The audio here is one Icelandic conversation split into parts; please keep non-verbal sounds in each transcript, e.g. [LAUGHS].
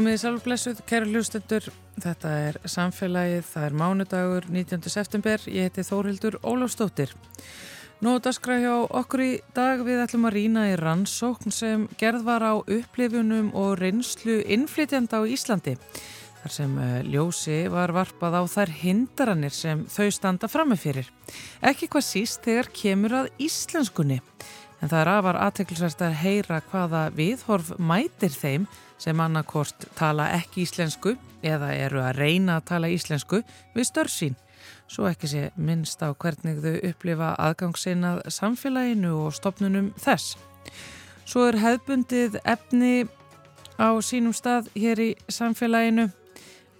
Komið í salvblessuð, kæru hlustendur, þetta er samfélagið, það er mánudagur 19. september, ég heiti Þórildur Ólafstóttir. Nú daskra hjá okkur í dag við ætlum að rýna í rannsókn sem gerð var á upplifunum og reynslu innflytjanda á Íslandi. Þar sem eh, ljósi var varpað á þær hindaranir sem þau standa frammefyrir. Ekki hvað síst þegar kemur að íslenskunni. En það er afar aðteklisvært að heyra hvaða viðhorf mætir þeim sem annarkort tala ekki íslensku eða eru að reyna að tala íslensku við störf sín. Svo ekki sé minnst á hvernig þau upplifa aðgangsinnað samfélaginu og stopnunum þess. Svo er hefbundið efni á sínum stað hér í samfélaginu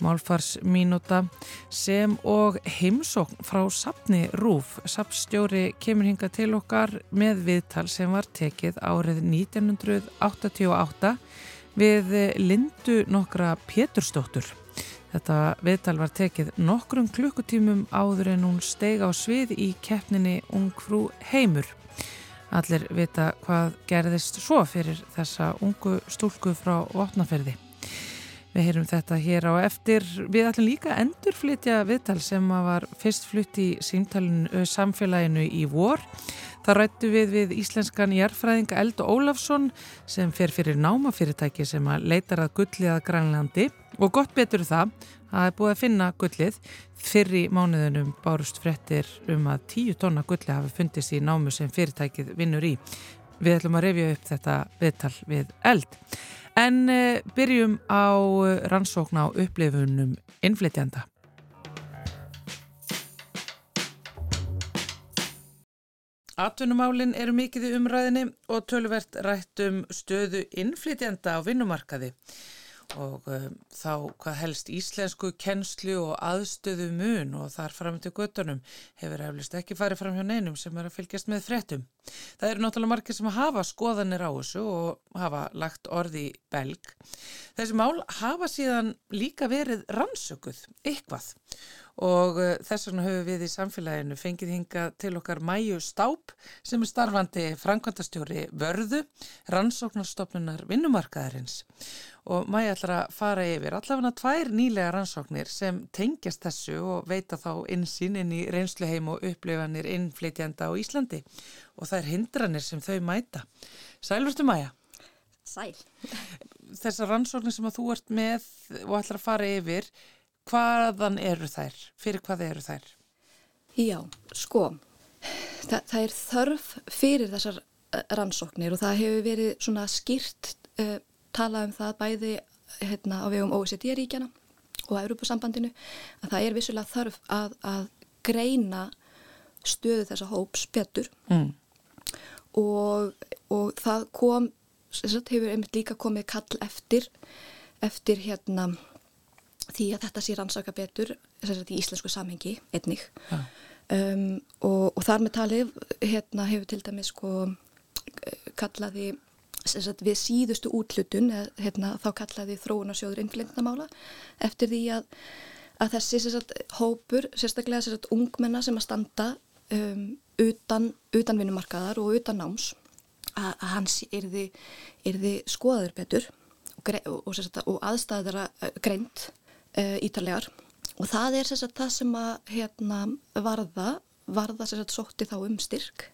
málfarsmínúta sem og heimsókn frá Sapni Rúf. Sapstjóri kemur hinga til okkar með viðtal sem var tekið árið 1988 við Lindu nokkra Péturstóttur. Þetta viðtal var tekið nokkrum klukkutímum áður en hún steig á svið í keppninni Ungfrú Heimur. Allir vita hvað gerðist svo fyrir þessa ungu stúlku frá Votnaferði. Við heyrum þetta hér á eftir. Við ætlum líka að endurflytja viðtal sem var fyrst flutt í samfélaginu í vor. Það rættu við við íslenskan jærfræðinga Eldo Ólafsson sem fer fyrir námafyrirtæki sem að leitar að gullið að Grænlandi og gott betur það að það er búið að finna gullið. Fyrri mánuðunum bárust frettir um að tíu tonna gullið hafi fundist í námu sem fyrirtækið vinnur í. Við ætlum að revja upp þetta viðtal við Eld. En uh, byrjum á rannsókn á upplifunum innflytjanda. Atvinnumálinn eru mikið í umræðinni og tölvert rætt um stöðu innflytjanda á vinnumarkaði og um, þá hvað helst íslensku kennslu og aðstöðu mun og þar fram til göttunum hefur eflust ekki farið fram hjá neinum sem er að fylgjast með frettum. Það eru náttúrulega margir sem hafa skoðanir á þessu og hafa lagt orði belg. Þessi mál hafa síðan líka verið rannsökuð, eitthvað og uh, þess vegna höfum við í samfélaginu fengið hinga til okkar Mæju Stáp sem er starfandi framkvæmtastjóri vörðu, rannsóknarstofnunar vinnumarkaðarins og Mæja ætlar að fara yfir allavega tvær nýlega rannsóknir sem tengjast þessu og veita þá insýn inn í reynsluheim og upplifanir innflytjanda á Íslandi og það er hindranir sem þau mæta. Sælverstu Mæja? Sæl. Þessar rannsóknir sem þú ert með og ætlar að fara yfir hvaðan eru þær? Fyrir hvað eru þær? Já, sko, það, það er þörf fyrir þessar eh, rannsóknir og það hefur verið svona skýrt uh, talað um það bæði hérna, á vegum OECD-ríkjana og Europasambandinu að það er vissulega þörf að, að greina stöðu þessa hóps betur mm. og, og það kom, þess að hefur einmitt líka komið kall eftir eftir hérna því að þetta sé rannsaka betur í íslensku samhengi einnig ja. um, og, og þar með talið hérna, hefur til dæmis sko, kallaði við síðustu útlutun hérna, þá kallaði þróunarsjóður innflindamála eftir því að, að þessi sagt, hópur, sérstaklega sagt, ungmenna sem að standa um, utan, utan vinnumarkaðar og utan náms að, að hans yrði, yrði skoðaður betur og, og, og aðstæðara greint uh, ítarlegar. Og það er sagt, það sem að hérna, varða, varða sagt, sótti þá um styrk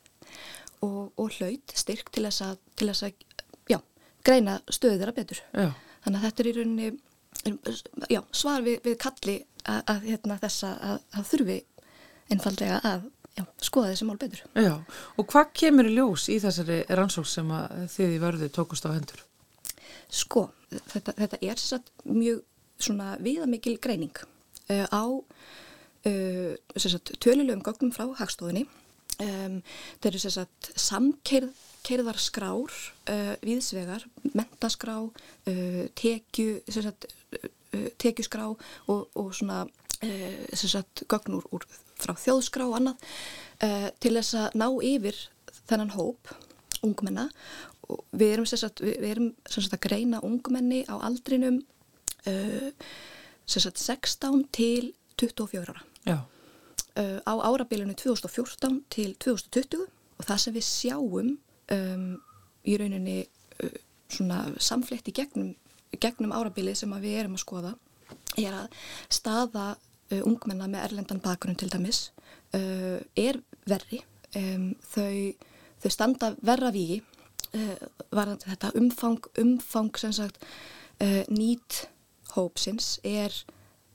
og, og hlaut styrk til þess að, til þess að greina stöðu þeirra betur. Já. Þannig að þetta er í rauninni já, svar við, við kalli að, að hérna, þessa að þurfi einfallega að já, skoða þessi mál betur. Já, og hvað kemur í ljós í þessari rannsók sem þið í vörðu tókust á hendur? Sko, þetta, þetta er satt mjög svona viðamikil greining uh, á uh, tölulegum gögnum frá hagstofinni. Um, þeir eru sagt, samkerðar skrár uh, viðsvegar, mentaskrá, tekju, sagt, tekjuskrá og, og svona sagt, gögn úr, frá þjóðskrá og annað til þess að ná yfir þennan hóp ungmenna. Og við erum, sagt, við erum að greina ungmenni á aldrinum uh, sagt, 16 til 24 ára. Uh, á árabilinu 2014 til 2020 og það sem við sjáum um, í rauninni uh, svona samflett í gegnum gegnum árabilið sem við erum að skoða er að staða uh, ungmenna með erlendan bakgrunn til dæmis uh, er verri. Um, þau, þau standa verra vígi uh, varðandi þetta umfang, umfang sem sagt uh, nýtt hópsins er,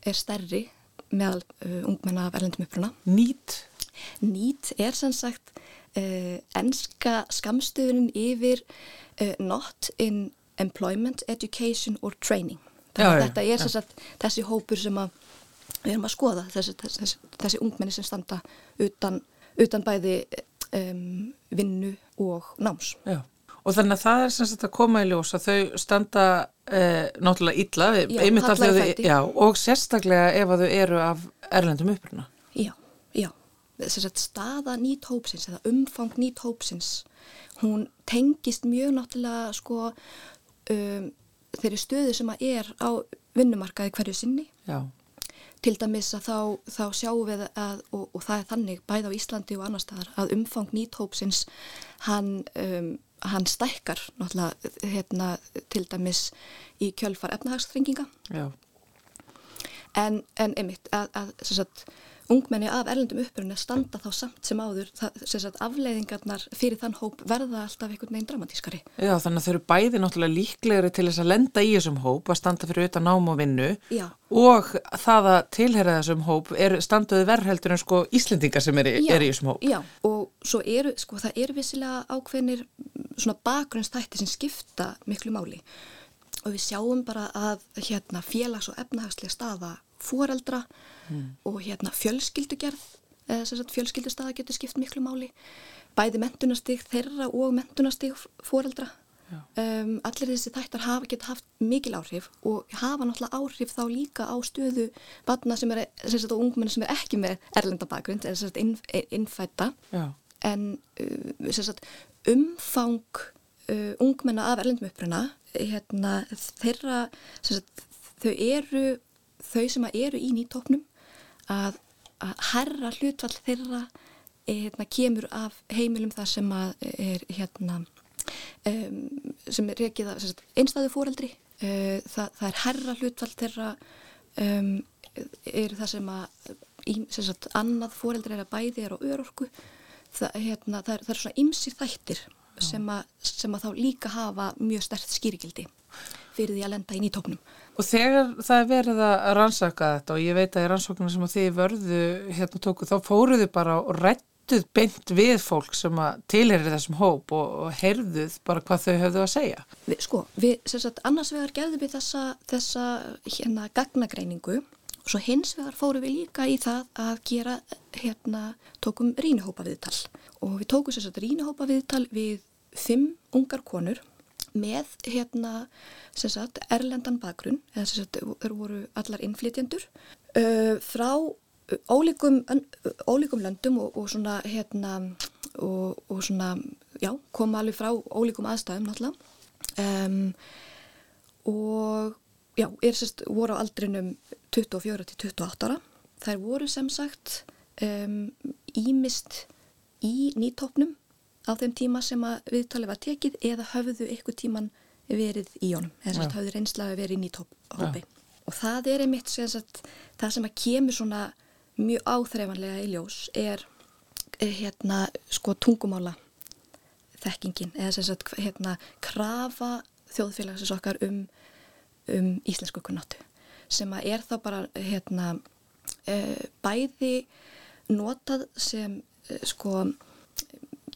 er stærri meðal uh, ungmenna af erlendum uppruna. Nýtt? Nýtt er sem sagt uh, enska skamstöðunin yfir uh, not in employment, education or training. Þannig að þetta er sagt þessi hópur sem að við erum að skoða, þessi, þessi, þessi ungmenni sem standa utan, utan bæði um, vinnu og náms. Já. Og þannig að það er sem sagt að koma í ljós að þau standa eh, náttúrulega illa, Já, einmitt af þau, já, og sérstaklega ef að þau eru af erlendum uppruna. Já, já. Að staða nýtt hópsins eða umfang nýtt hópsins, hún tengist mjög náttúrulega sko um, þeirri stöðu sem að er á vinnumarkaði hverju sinni. Já, Til dæmis að þá, þá sjáum við að, og, og það er þannig bæð á Íslandi og annar staðar, að umfang nýtt hópsins, hann, um, hann stækkar náttúrulega hérna, til dæmis í kjölfar efnahagsþrenginga. já, En, en einmitt að, að sagt, ungmenni af erlendum upprunni standa þá samt sem áður það, sem sagt, afleiðingarnar fyrir þann hóp verða alltaf einhvern veginn dramatískari. já, þannig að þau eru bæði náttúrulega líklegri til þess að lenda í þessum hóp, að standa fyrir utan nám og vinnu Já. og það að tilhera þessum hóp er standuði verðheldur en sko Íslendingar sem eru er í þessum hóp. Já, og svo eru, sko, það eru vissilega ákveðnir mm, svona bakgrunnsþætti sem skipta miklu máli og við sjáum bara að hérna félags- og efnahagslega staða foreldra og hérna fjölskyldugerð, fjölskyldustaða getur skipt miklu máli, bæði mentunastig þeirra og mentunastig foreldra. Um, allir þessi þættar hafa geta haft mikil áhrif og hafa náttúrulega áhrif þá líka á stöðu batna sem er, sem sagt, og ungmenni sem er ekki með erlenda bakgrund, eða sem sagt inn, innfætta Já, en uh, sem sagt, umfang uh, ungmenna af erlendum uppruna hérna, þeirra sem sagt, þau eru þau sem eru í nýtóknum að, að herra hlutfall þeirra eh, hérna, kemur af heimilum það sem að er hérna um, sem er rekið af einstæðu fóreldri uh, það, það er herra hlutfall þeirra um, eru það sem að í, sem sagt, annað fóreldri er að bæði er á örorku. Það, hérna, það, er, það er svona ymsir þættir sem að, sem að þá líka hafa mjög stert skýrigildi fyrir því að lenda inn í tóknum. Og þegar það er verið að rannsaka þetta og ég veit að í rannsóknum sem þið vörðu hérna tóku þá fóruðu bara og rættuð beint við fólk sem að tilherir þessum hóp og, og heyrðuð bara hvað þau höfðu að segja. Sko, við, sem sagt, annars vegar gerðum við þessa, þessa hérna gagnagreiningu og svo hins vegar fórum við líka í það að gera, hérna, tókum rínihópa viðtal og við tókum sem sagt rínihópa viðtal við fimm ungar konur með hérna sagt erlendan bakgrunn þeir voru allar innflytjendur uh, frá ólíkum, ólíkum löndum og, og svona hérna og, og svona, já, koma alveg frá ólíkum aðstæðum náttúrulega. Um, og já, er sérst, voru á aldrinum 24 til 28 ára. Þær voru sem sagt um, ímist í nýtópnum á þeim tíma sem að viðtalið var tekið eða höfðu ykkur tíman verið í honum, eða sérst höfðu reynslaði verið í nýtópi og það er einmitt sem sagt, það sem að kemur svona mjög áþreifanlega í ljós er eh, hérna sko tungumála þekkingin eða sem sagt hérna krafa þjóðfélagsins okkar um, um íslensku kunnáttu sem að er þá bara hérna uh, bæði notað sem uh, sko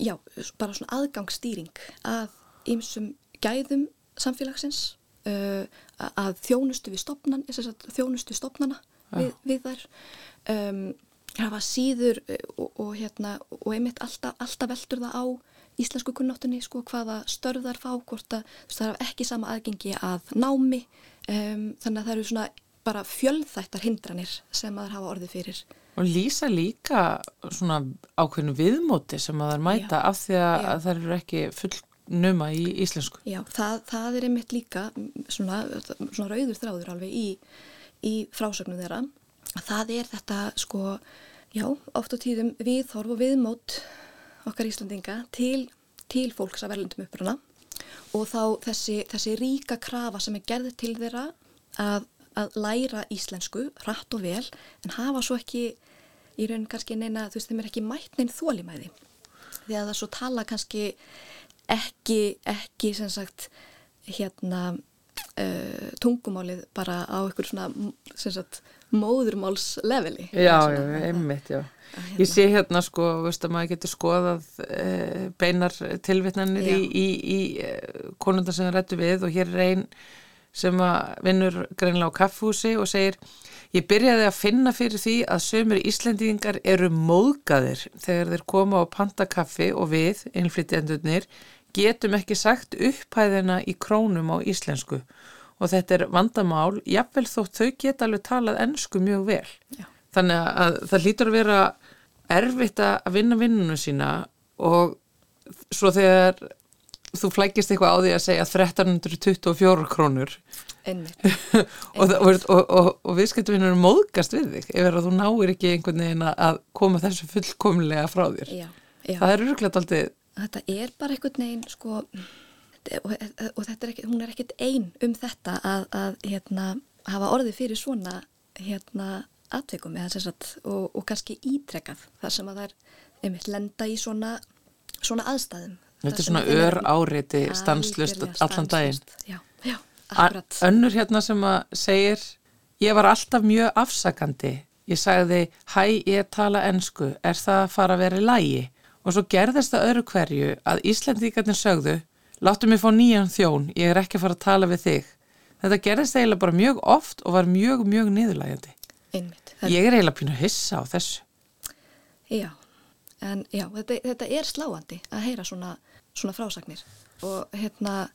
já, bara svona aðgangsstýring að ymsum gæðum samfélagsins uh, að þjónustu við stopnan sagt, þjónustu stopnana við, við þær. Um, hafa síður og, og, hérna, og einmitt alltaf, alltaf veldur það á íslensku kunnáttunni sko hvaða störðar fá hvort að það er ekki sama aðgengi að námi. Um, þannig að það eru svona bara fjölþættar hindranir sem að það hafa orðið fyrir Og lýsa líka svona ákveðinu viðmóti sem að það mæta Já. af því að, að það eru ekki fullnuma í íslensku. Já, það, það er einmitt líka svona, svona rauður þráður alveg í, í frásögnum þeirra. Það er þetta sko, já, oft á tíðum viðhorf og viðmót okkar Íslandinga til, til fólks af erlendum uppruna og þá þessi, þessi ríka krafa sem er gerðið til þeirra að, að læra íslensku hratt og vel en hafa svo ekki í raun kannski neina, þú veist, þeim er ekki mætt neinn þólimæði því að það svo tala kannski ekki, ekki sem sagt hérna uh, tungumálið bara á einhver svona sem sagt móðurmálsleveli. Já, já, einmitt, já. Hérna. Ég sé hérna sko, veist að maður getur skoðað e, beinar tilvittnanir í, í, í e, konundar sem það rættu við og hér er einn sem vinnur greinlega á kaffhúsi og segir Ég byrjaði að finna fyrir því að sömur Íslendingar eru móðgaðir þegar þeir koma á pantakaffi og við, innflytjandurnir, getum ekki sagt upphæðina í krónum á íslensku og þetta er vandamál, jáfnvel þótt þau geta alveg talað ennsku mjög vel. Já. Þannig að það lítur að vera erfitt að vinna vinnunum sína og svo þegar þú flækist eitthvað á því að segja 1324 krónur [LAUGHS] og, og, og, og viðskiptuvinnur er móðgast við þig ef þú náir ekki einhvern veginn að koma þessu fullkomlega frá þér. Já, já. það er örglætt aldrei Þetta er bara einhvern veginn sko og þetta er ekki, hún er ekkert einn um þetta að, að hérna, hafa orðið fyrir svona hérna atveikum og, og kannski ítrekað þar sem að það er einmitt lenda í svona, svona aðstæðum. Þetta er svona ör áriði stanslust allan daginn. Já, já, Önnur hérna sem að segir ég var alltaf mjög afsakandi. Ég sagði, hæ, ég tala ennsku er það að fara að vera í lægi og svo gerðist það öru hverju að Íslandíkarnir sögðu láttu mig fá nýjan þjón, ég er ekki að fara að tala við þig. Þetta gerðist eiginlega bara mjög oft og var mjög, mjög niðurlægjandi. Einmitt. Ég er eiginlega pínu hissa á þessu. Já, en já, þetta, þetta er sláandi að heyra svona, svona frásagnir. Og hérna,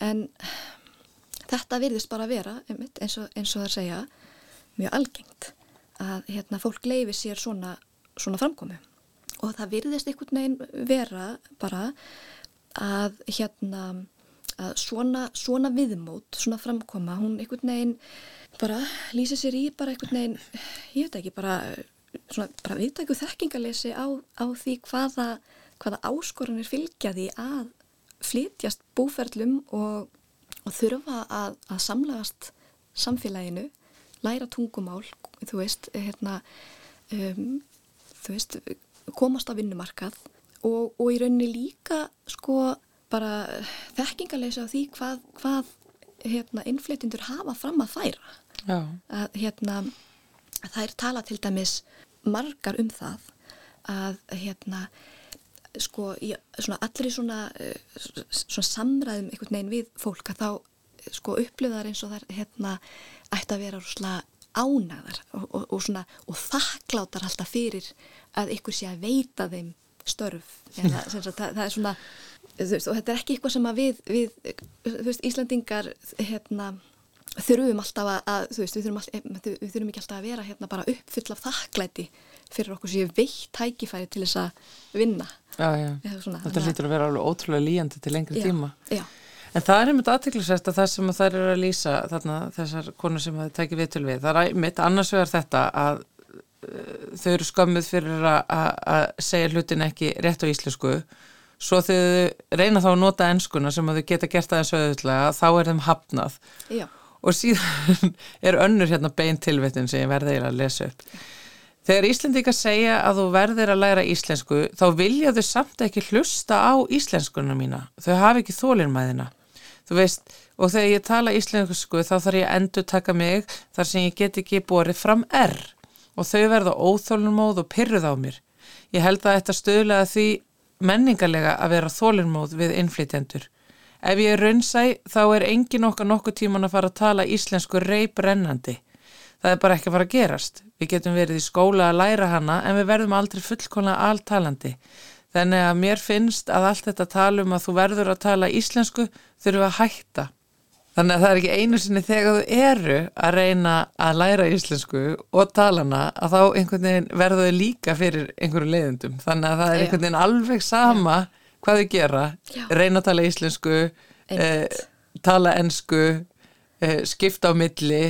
en þetta virðist bara að vera, einmitt, eins, og, eins og það segja, mjög algengt að hérna, fólk leifi sér svona, svona framkomi og það virðist einhvern veginn vera bara að hérna að svona, svona viðmót, svona framkoma, hún einhvern veginn bara lýsa sér í bara einhvern veginn, ég veit ekki, bara, bara viðtæku þekkingalesi á, á því hvaða, hvaða áskorunir fylgjaði að flytjast búferlum og, og þurfa að, að samlagast samfélaginu, læra tungumál, þú veist, hérna, um, þú veist, komast á vinnumarkað og, og í rauninni líka sko bara þekkingalesi á því hvað, hvað hérna, innflytjendur hafa fram að færa Já. að hérna þær tala til dæmis margar um það að hérna sko í svona allri svona, svona samræðum einhvern veginn við fólk að þá sko upplöðar eins og þær hérna ætti að vera svona ánæðar og, og, og svona og þakklátar alltaf fyrir að ykkur sé að veita þeim störf. Eða [LAUGHS] sagt, það, það er svona veist, og þetta er ekki eitthvað sem að við, við veist, Íslandingar hérna, þurfum alltaf að veist, við, þurfum all, við þurfum ekki alltaf að vera hérna, bara uppfull af þakklæti fyrir okkur sem ég veitt tækifæri til þess að vinna já, já. svona, Þetta hlýtur að vera alveg ótrúlega líjandi til lengri já, tíma. En það er einmitt aðtiklisvægt að það sem þær eru að lýsa þarna þessar konur sem það tekir við til við það er einmitt annars vegar þetta að uh, þau eru skömmuð fyrir að segja hlutin ekki rétt á íslensku. Svo þau reyna þá að nota ennskuna sem þau geta gert aðeins auðvitað þá er þeim hafnað. Já. og síðan [LAUGHS] er önnur hérna beintilvittin sem ég verði að lesa upp Þegar Íslendika segja að þú verðir að læra íslensku þá vilja þau samt ekki hlusta á íslenskuna mína þau hafi ekki þólinmæðina þú veist og þegar ég tala íslensku þá þarf ég að endur taka mig þar sem ég get ekki borið fram R og þau verða óþólunmóð og pyrruð á mér ég held að þetta stöðlega því menningarlega að vera þólinnmóð við innflytjendur. Ef ég er raunsæ þá er engin okkar nokkuð tíman að fara að tala íslensku reybrennandi. Það er bara ekki að fara að gerast. Við getum verið í skóla að læra hana en við verðum aldrei fullkonlega alltalandi. Þannig að mér finnst að allt þetta talum að þú verður að tala íslensku þurfu að hætta. Þannig að það er ekki einu sinni þegar þú eru að reyna að læra íslensku og tala hana að þá einhvern veginn verður þau líka fyrir einhverju leiðundum. Þannig að það er einhvern veginn alveg sama Já. hvað þau gera. Já. Reyna að tala íslensku, eh, tala ennsku, eh, skipta á milli.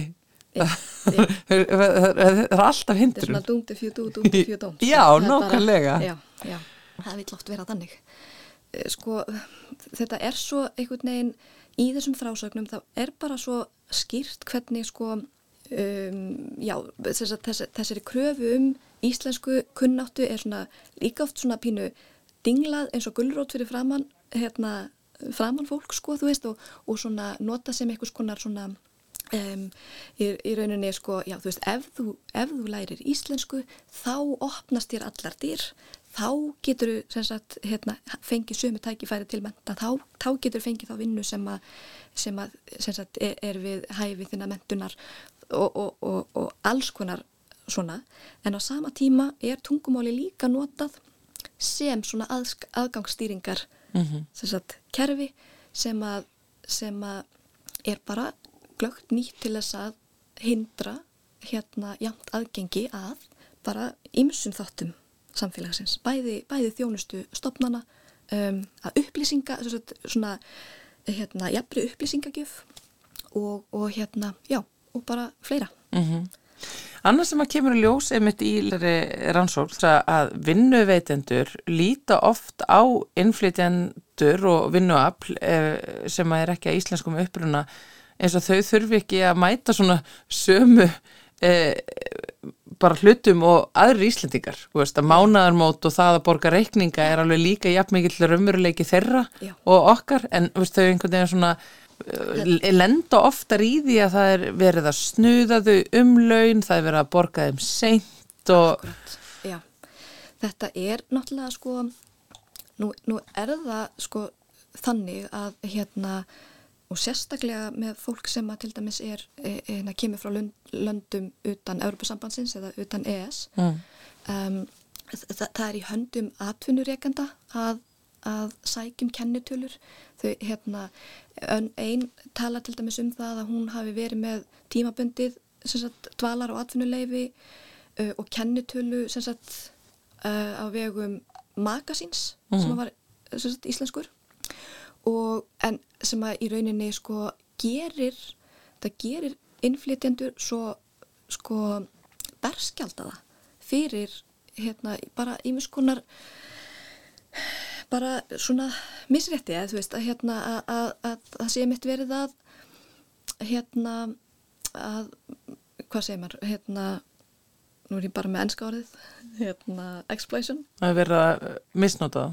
Það er alltaf hindrun. Það er svona dú, dúmti fjú dóm. Já, nákvæmlega. Já, já, það vil oft vera þannig. eh, sko þetta er svo einhvern veginn í þessum frásögnum þá er bara svo skýrt hvernig sko um, já, þess, þess, þessari kröfu um íslensku kunnáttu er svona líka oft svona pínu dinglað eins og gullrót fyrir framann hérna, framann fólk sko þú veist og, og svona nota sem einhvers konar svona um, í, í rauninni sko já þú veist ef þú, ef þú lærir íslensku þá opnast þér allar dýr þá getur þú hérna, fengið sömu tækifæri til menta, þá, þá getur fengið þá vinnu sem að, sem að sem sagt, er, er við hæfið þinna mentunar og, og, og, og alls konar svona, en á sama tíma er tungumáli líka notað sem svona að, aðgangsstýringar mm -hmm. sem sagt, kerfi sem að, sem að er bara glögt nýtt til þess að hindra hérna jæmt aðgengi að bara ymsum þáttum samfélagsins, bæði, bæði þjónustu stopnana, um, að upplýsinga, svona, hérna, jafnri upplýsingagjöf og, og hérna, já, og bara fleira. Mm -hmm. Annars sem að kemur í ljós einmitt í rannsók að vinnuveitendur líta oft á innflytjendur og vinnuafl eh, sem að er ekki að íslenskum uppruna eins og þau þurfi ekki að mæta svona sömu eh, bara hlutum og aðri íslendingar veist, að mánadarmót og það að borga reikninga er alveg líka jafn mikill raunveruleiki þeirra Já. og okkar en veist, þau einhvern veginn svona uh, lenda oftar í því að það er verið að snuða þau um laun, það er verið að borga þeim seint og þetta er náttúrulega sko nú, nú er það sko þannig að hérna og sérstaklega með fólk sem að til dæmis er, er, er kemur frá löndum utan Európa-sambandsins eða utan ES mm. um, það, það er í höndum atvinnureikanda að, að sækjum kennitölur þau hérna einn tala til dæmis um það að hún hafi verið með tímabundið sagt, dvalar og atvinnuleifi uh, og kennitölu sagt, uh, á vegum magasins mm. sem var sagt, íslenskur og en sem að í rauninni sko gerir það gerir innflytjendur svo sko berskjaldaða fyrir hérna bara ímiskonar bara svona misrétti eða þú veist að hérna að það sé mitt verið að hérna að hvað segir maður hérna nú er ég bara með ennska orðið hérna exploitation að vera misnóta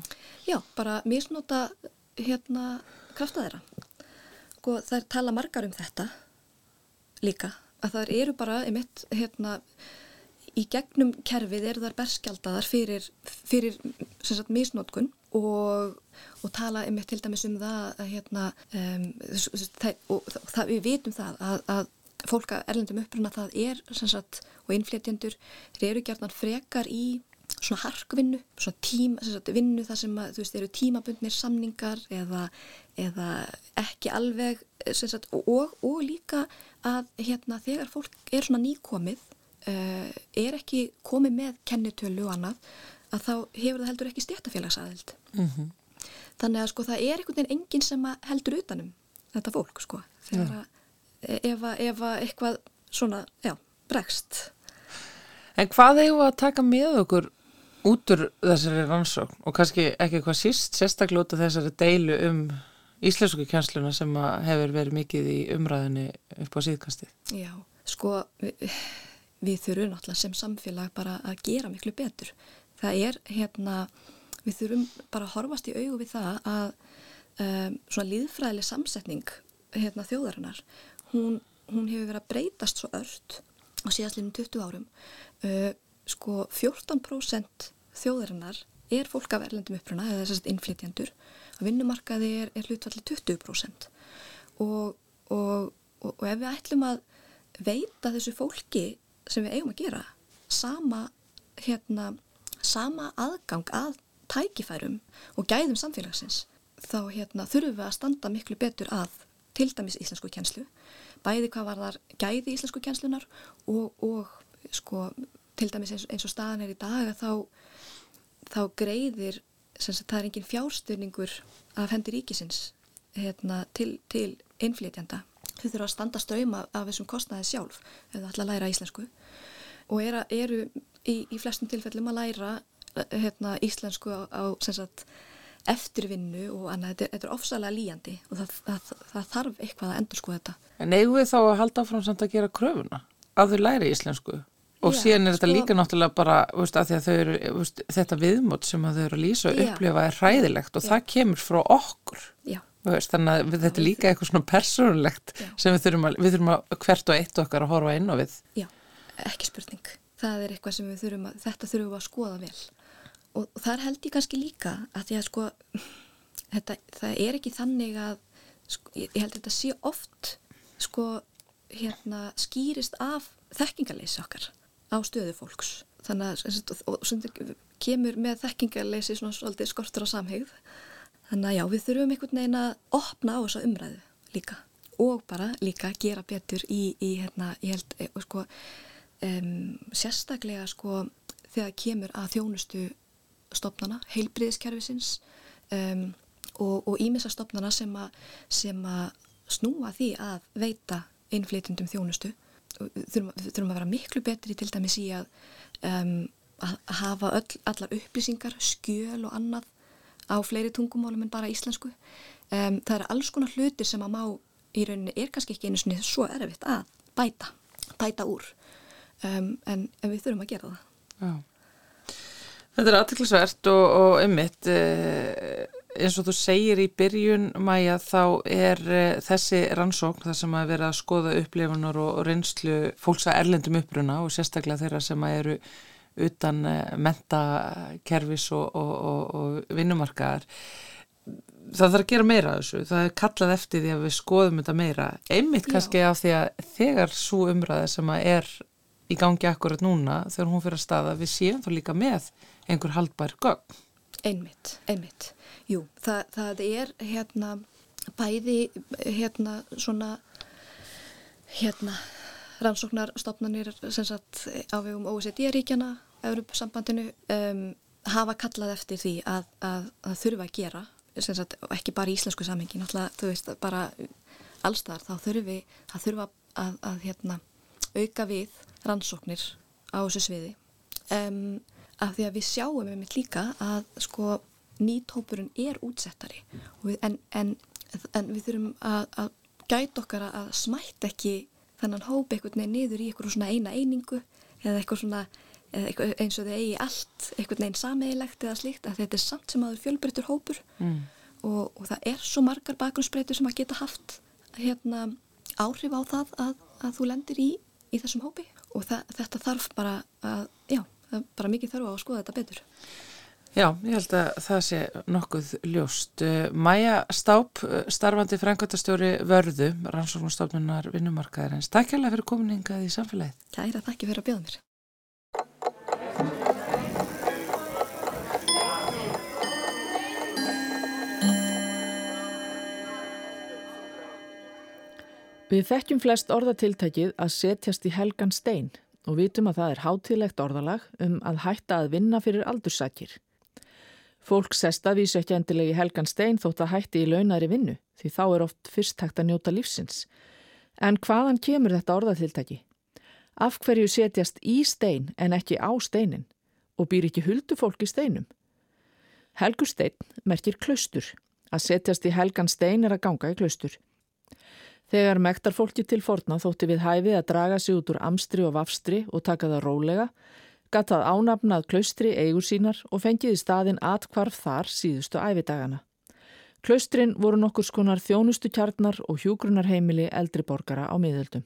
já bara misnóta hérna krafta þeirra. Og sko, það er tala margar um þetta líka að það eru bara einmitt hérna í gegnum kerfið eru þar berskjaldaðar fyrir, fyrir sagt, misnótkun og, og tala einmitt til dæmis um það að hérna um, það, og það, við vitum það að, að fólka erlendum uppruna það er sagt, og innflétjendur eru gerðan frekar í svona harkvinnu, svona tím, sagt, vinnu þar sem að, þú veist, eru tímabundnir samningar eða, eða ekki alveg sagt, og, og líka að hérna þegar fólk er svona nýkomið uh, er ekki komið með kennitölu og annað að þá hefur það heldur ekki stjættafélagsaðild mm -hmm. þannig að sko það er einhvern veginn enginn sem heldur utanum þetta fólk sko þegar að ef að eitthvað svona, já, bregst. En hvað hefur að taka með okkur út úr þessari rannsókn og kannski ekki eitthvað síst sérstaklega út af þessari deilu um íslensku kjænsluna sem hefur verið mikið í umræðinni upp á síðkastið. Já, sko við, við þurfum náttúrulega sem samfélag bara að gera miklu betur. Það er hérna, við þurfum bara að horfast í augu við það að um, svona líðfræðileg samsetning hérna þjóðarinnar, hún, hún hefur verið að breytast svo ört á síðastlinum 20 árum. Uh, sko 14% þjóðarinnar er fólk af erlendum uppruna eða þess að innflytjandur að vinnumarkaði er, er hlutvalli 20% og, og, og, og ef við ætlum að veita þessu fólki sem við eigum að gera sama, hérna, sama aðgang að tækifærum og gæðum samfélagsins þá hérna, þurfum við að standa miklu betur að til dæmis íslensku kjænslu bæði hvað var þar gæði íslensku kjænslunar og sko til dæmis eins, eins og staðan er í dag að þá þá greiðir, sagt, það er engin fjárstyrningur af hendi ríkisins hérna, til, til innflytjanda. Þau þurfa að standa ströyma af þessum kostnaði sjálf ef það ætla að læra íslensku og eru, eru í, í flestum tilfellum að læra hérna, íslensku á, á sagt, eftirvinnu og annað, þetta, þetta er ofsalega líjandi og það, það, það þarf eitthvað að endur sko þetta. En eigum við þá að halda áfram samt að gera kröfuna? Að þau læri íslensku? Og Já, síðan er sko, þetta líka náttúrulega bara, veist, eru, veist, þetta viðmót sem þau eru að lýsa og upplifa er hræðilegt og Já. það kemur frá okkur. Veist, þannig að þetta er líka eitthvað svona persónulegt sem við þurfum, að, við þurfum að hvert og eitt okkar að horfa inn á við. Já, ekki spurning. Það er eitthvað sem við þurfum að, þetta þurfum við að skoða vel. Og, og þar held ég kannski líka að því að sko, þetta, það er ekki þannig að, sko, ég held að þetta sé oft, sko, hérna, skýrist af þekkingarleysi okkar á stöðu fólks. Þannig að, og, og, kemur með þekkingarleysi svona svolítið skortur á samhegð Þannig að já, við þurfum einhvern veginn að opna á þessa umræðu líka og bara líka gera betur í, í hérna, ég held, e, sko, um, sérstaklega sko þegar kemur að þjónustu stopnana, heilbriðiskerfisins um, og ímissa stopnana sem, að snúa því að veita einflýtundum þjónustu. Þurfum, þurfum að vera miklu betri til dæmis í að, um, að hafa öll, allar upplýsingar, skjöl og annað á fleiri tungumálum en bara íslensku. Um, það eru alls konar hlutir sem að má í rauninni er kannski ekki einu svona svo erfitt að bæta, bæta úr um, en, en við þurfum að gera það. Já. Þetta er aðtilsvert og, og ummitt eh, eins og þú segir í byrjun mæja þá er eh, þessi rannsókn þar sem að vera að skoða upplifunar og, og reynslu fólks að erlendum uppruna og sérstaklega þeirra sem að eru utan eh, mentakerfis og, og, og vinnumarkaðar það þarf að gera meira af þessu. Það er kallað eftir því að við skoðum þetta meira. Einmitt kannski Já. af því að þegar svo umræði sem að er í gangi akkurat núna þegar hún fyrir að staða við séum þá líka með einhver haldbær gögn einmitt, einmitt. Jú, það, það er hérna bæði hérna svona hérna rannsóknarstofnanir sem sagt á vegum OECD-ríkjana Europasambandinu um, hafa kallað eftir því að, að, að þurfa að gera sagt, ekki bara í íslensku samhengi náttúrulega, þú veist, bara allstar þá þurfi að þurfa að, að hérna, auka við rannsóknir á þessu sviði. Um, af því að við sjáum með mitt líka að sko nýtópurinn er útsettari. Við, en, en, en við þurfum að gæta okkar að smætt ekki þannan hóp eitthvað niður í eitthvað svona eina einingu eða eitthvað svona eins og þau eigi allt einhvern veginn sameigilegt eða slíkt að þetta er samt sem aður fjölbreytur hópur. Mm. og, og það er svo margar bakgrunnsbreytur sem að geta haft hérna, áhrif á það að, að þú lendir í, í þessum hópi. Og það, þetta þarf bara að, já, bara mikið þarf á að skoða þetta betur. Já, ég held að það sé nokkuð ljóst. Maja Stáp, starfandi frangöldastjóri Vörðu, rannsóknustofnunar vinnumarkaðarins. Takk hjálpa fyrir kominingað í samfélagið. Kæra, takk fyrir að bjóða mér. Við þekkjum flest orðatiltækið að setjast í helgan stein og vitum að það er hátilegt orðalag um að hætta að vinna fyrir aldursakir. Fólk sesta vísu ekki endilegi helgan stein þótt að hætti í launari vinnu því þá er oft fyrst hægt að njóta lífsins. En hvaðan kemur þetta orðatiltæki? Af hverju setjast í stein en ekki á steinin og býr ekki huldu fólk í steinum? Helgur stein merkir klaustur. Að setjast í helgan stein er að ganga í klaustur. Þegar mektar fólki til forna þótti við hæfi að draga sig út úr amstri og vafstri og taka það rólega, gattað ánafnað klaustri eigur sínar og fengið í staðin atkvarf þar síðustu æfidagana. Klaustrin voru nokkur skonar þjónustu kjarnar og hjúgrunarheimili eldri borgara á miðöldum.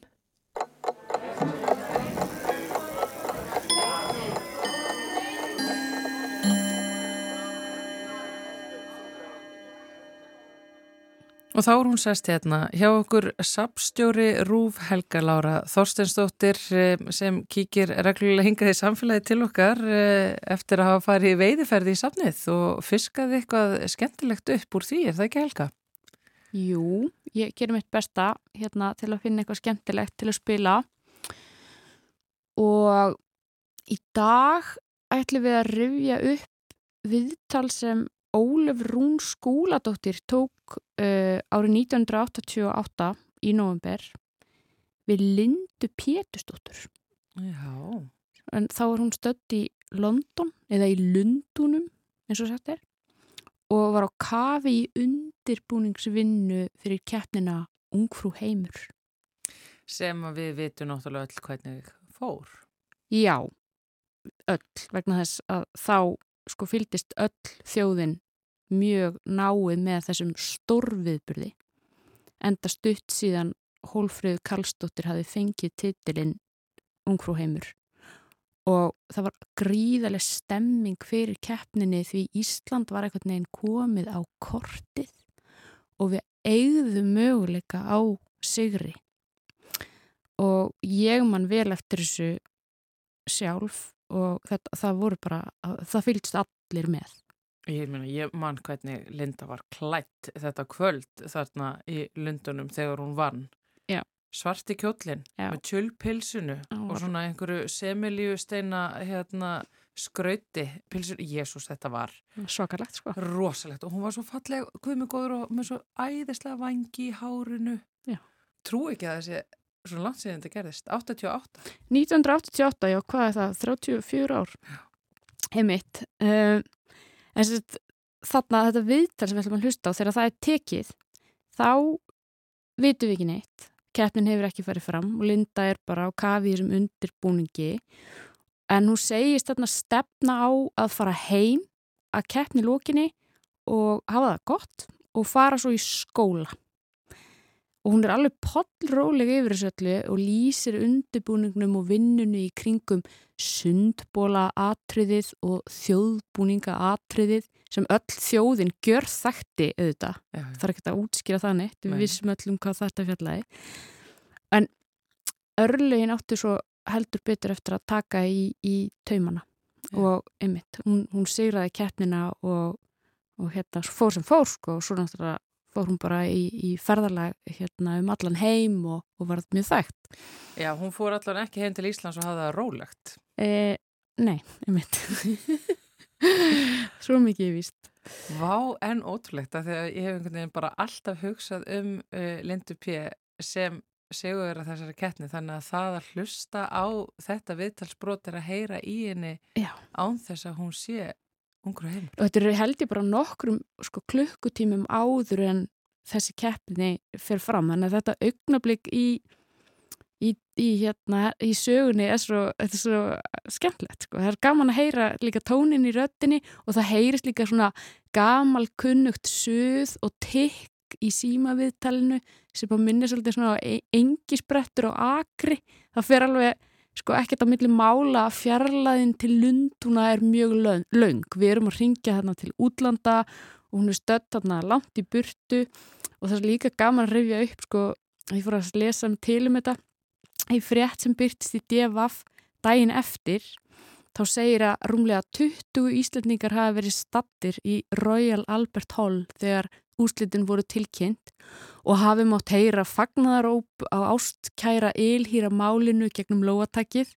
Og þá er hún sest hérna hjá okkur sapstjóri Rúf Helga Lára Þorstensdóttir eh, sem kíkir reglulega hingað í samfélagi til okkar eh, eftir að hafa farið veiðiferði í sapnið og fiskaði eitthvað skemmtilegt upp úr því, er það ekki Helga? Jú, ég gerum mitt besta hérna til að finna eitthvað skemmtilegt til að spila og í dag ætlum við að rifja upp viðtal sem Ólef Rún Skúladóttir tók uh, árið 1988 í november við Lindu Pétustóttur. Já. En þá er hún stödd í London eða í Lundunum eins og sagt er og var á kafi í undirbúningsvinnu fyrir keppnina Ungfrú heimur. Sem við vitum náttúrulega öll hvernig fór. Já, öll, vegna þess að þá sko fylgist öll þjóðin mjög náið með þessum stórviðburði. Enda stutt síðan Hólfröðu Karlsdóttir hafi fengið titilinn Ungfrú heimur og það var gríðarlega stemming fyrir keppninni því Ísland var eitthvað neginn komið á kortið og við eigðum möguleika á sigri og ég man vel eftir þessu sjálf og þetta, það voru bara, það fylgst allir með. Ég, meina, ég man hvernig Linda var klætt þetta kvöld þarna í Lundunum þegar hún vann. Já. Svarti kjóllin með tjölpilsunu og svona einhverju semilíu steina hérna, skrauti pilsunu. Jésús þetta var svakalegt sko. Rosalegt og hún var svo falleg, guðmigóður og með svo æðislega vangi í hárinu. Já. Trú ekki að þessi svona langt síðan þetta gerðist, 88 1988, já, hvað er það? 34 ár? Heimitt uh, en sett, þarna þetta viðtal sem við ætlum að hlusta á þegar það er tekið þá vitum við ekki neitt. Keppnin hefur ekki farið fram og Linda er bara á kafi sem undirbúningi. En hún segist þarna stefna á að fara heim að keppni lókinni og hafa það gott og fara svo í skóla og hún er alveg pollróleg yfir þessu öllu og lýsir undirbúningnum og vinnunni í kringum sundbóla atriðið og þjóðbúninga atriðið sem öll þjóðin gjör þætti það er ekkert að útskýra það neitt, við Nei. vissum öllum hvað þetta fjallaði en örlegin áttu svo heldur betur eftir að taka í, í taumana Já. og einmitt, hún, hún sigraði keppnina og, og hérna fór sem fór sko og svo náttúrulega fór hún bara í, í ferðarlag hérna um allan heim og, og var mjög þægt. Já, hún fór allan ekki heim til Íslands og hafði það rólegt. E, nei, einmitt. [LAUGHS] Svo mikið ég víst. Vá, en ótrúlegt að þegar ég hef einhvern veginn bara alltaf hugsað um uh, Lindu P. sem segur að þessari keppni þannig að það að hlusta á þetta viðtalsbrot er að heyra í henni Já. án þess að hún sé og þetta er held ég bara nokkrum sko, klukkutímum áður en þessi keppni fer fram. Þannig að þetta augnablík í, í, í, hérna, í sögunni er svo, er svo skemmtilegt. Sko. Það er gaman að heyra líka tónin í röttinni og það heyrist líka svona gamal kunnugt suð og tikk í símaviðtalinu sem minnir svolítið svona á engisbrettur og akri. Það fer alveg sko ekkert á milli mála að fjarlæðin til Lunduna er mjög löng. Við erum að ringja hérna til útlanda og hún er stödd hérna langt í burtu og það er líka gaman að rifja upp sko, ég fór að lesa um til um þetta í frétt sem byrtist í DFF daginn eftir þá segir að rúmlega 20 íslendingar hafa verið stattir í Royal Albert Hall þegar úslitin voru tilkynnt og hafi mátt heyra fagnaróp á ástkæra ylhýra málinu gegnum lóatakið.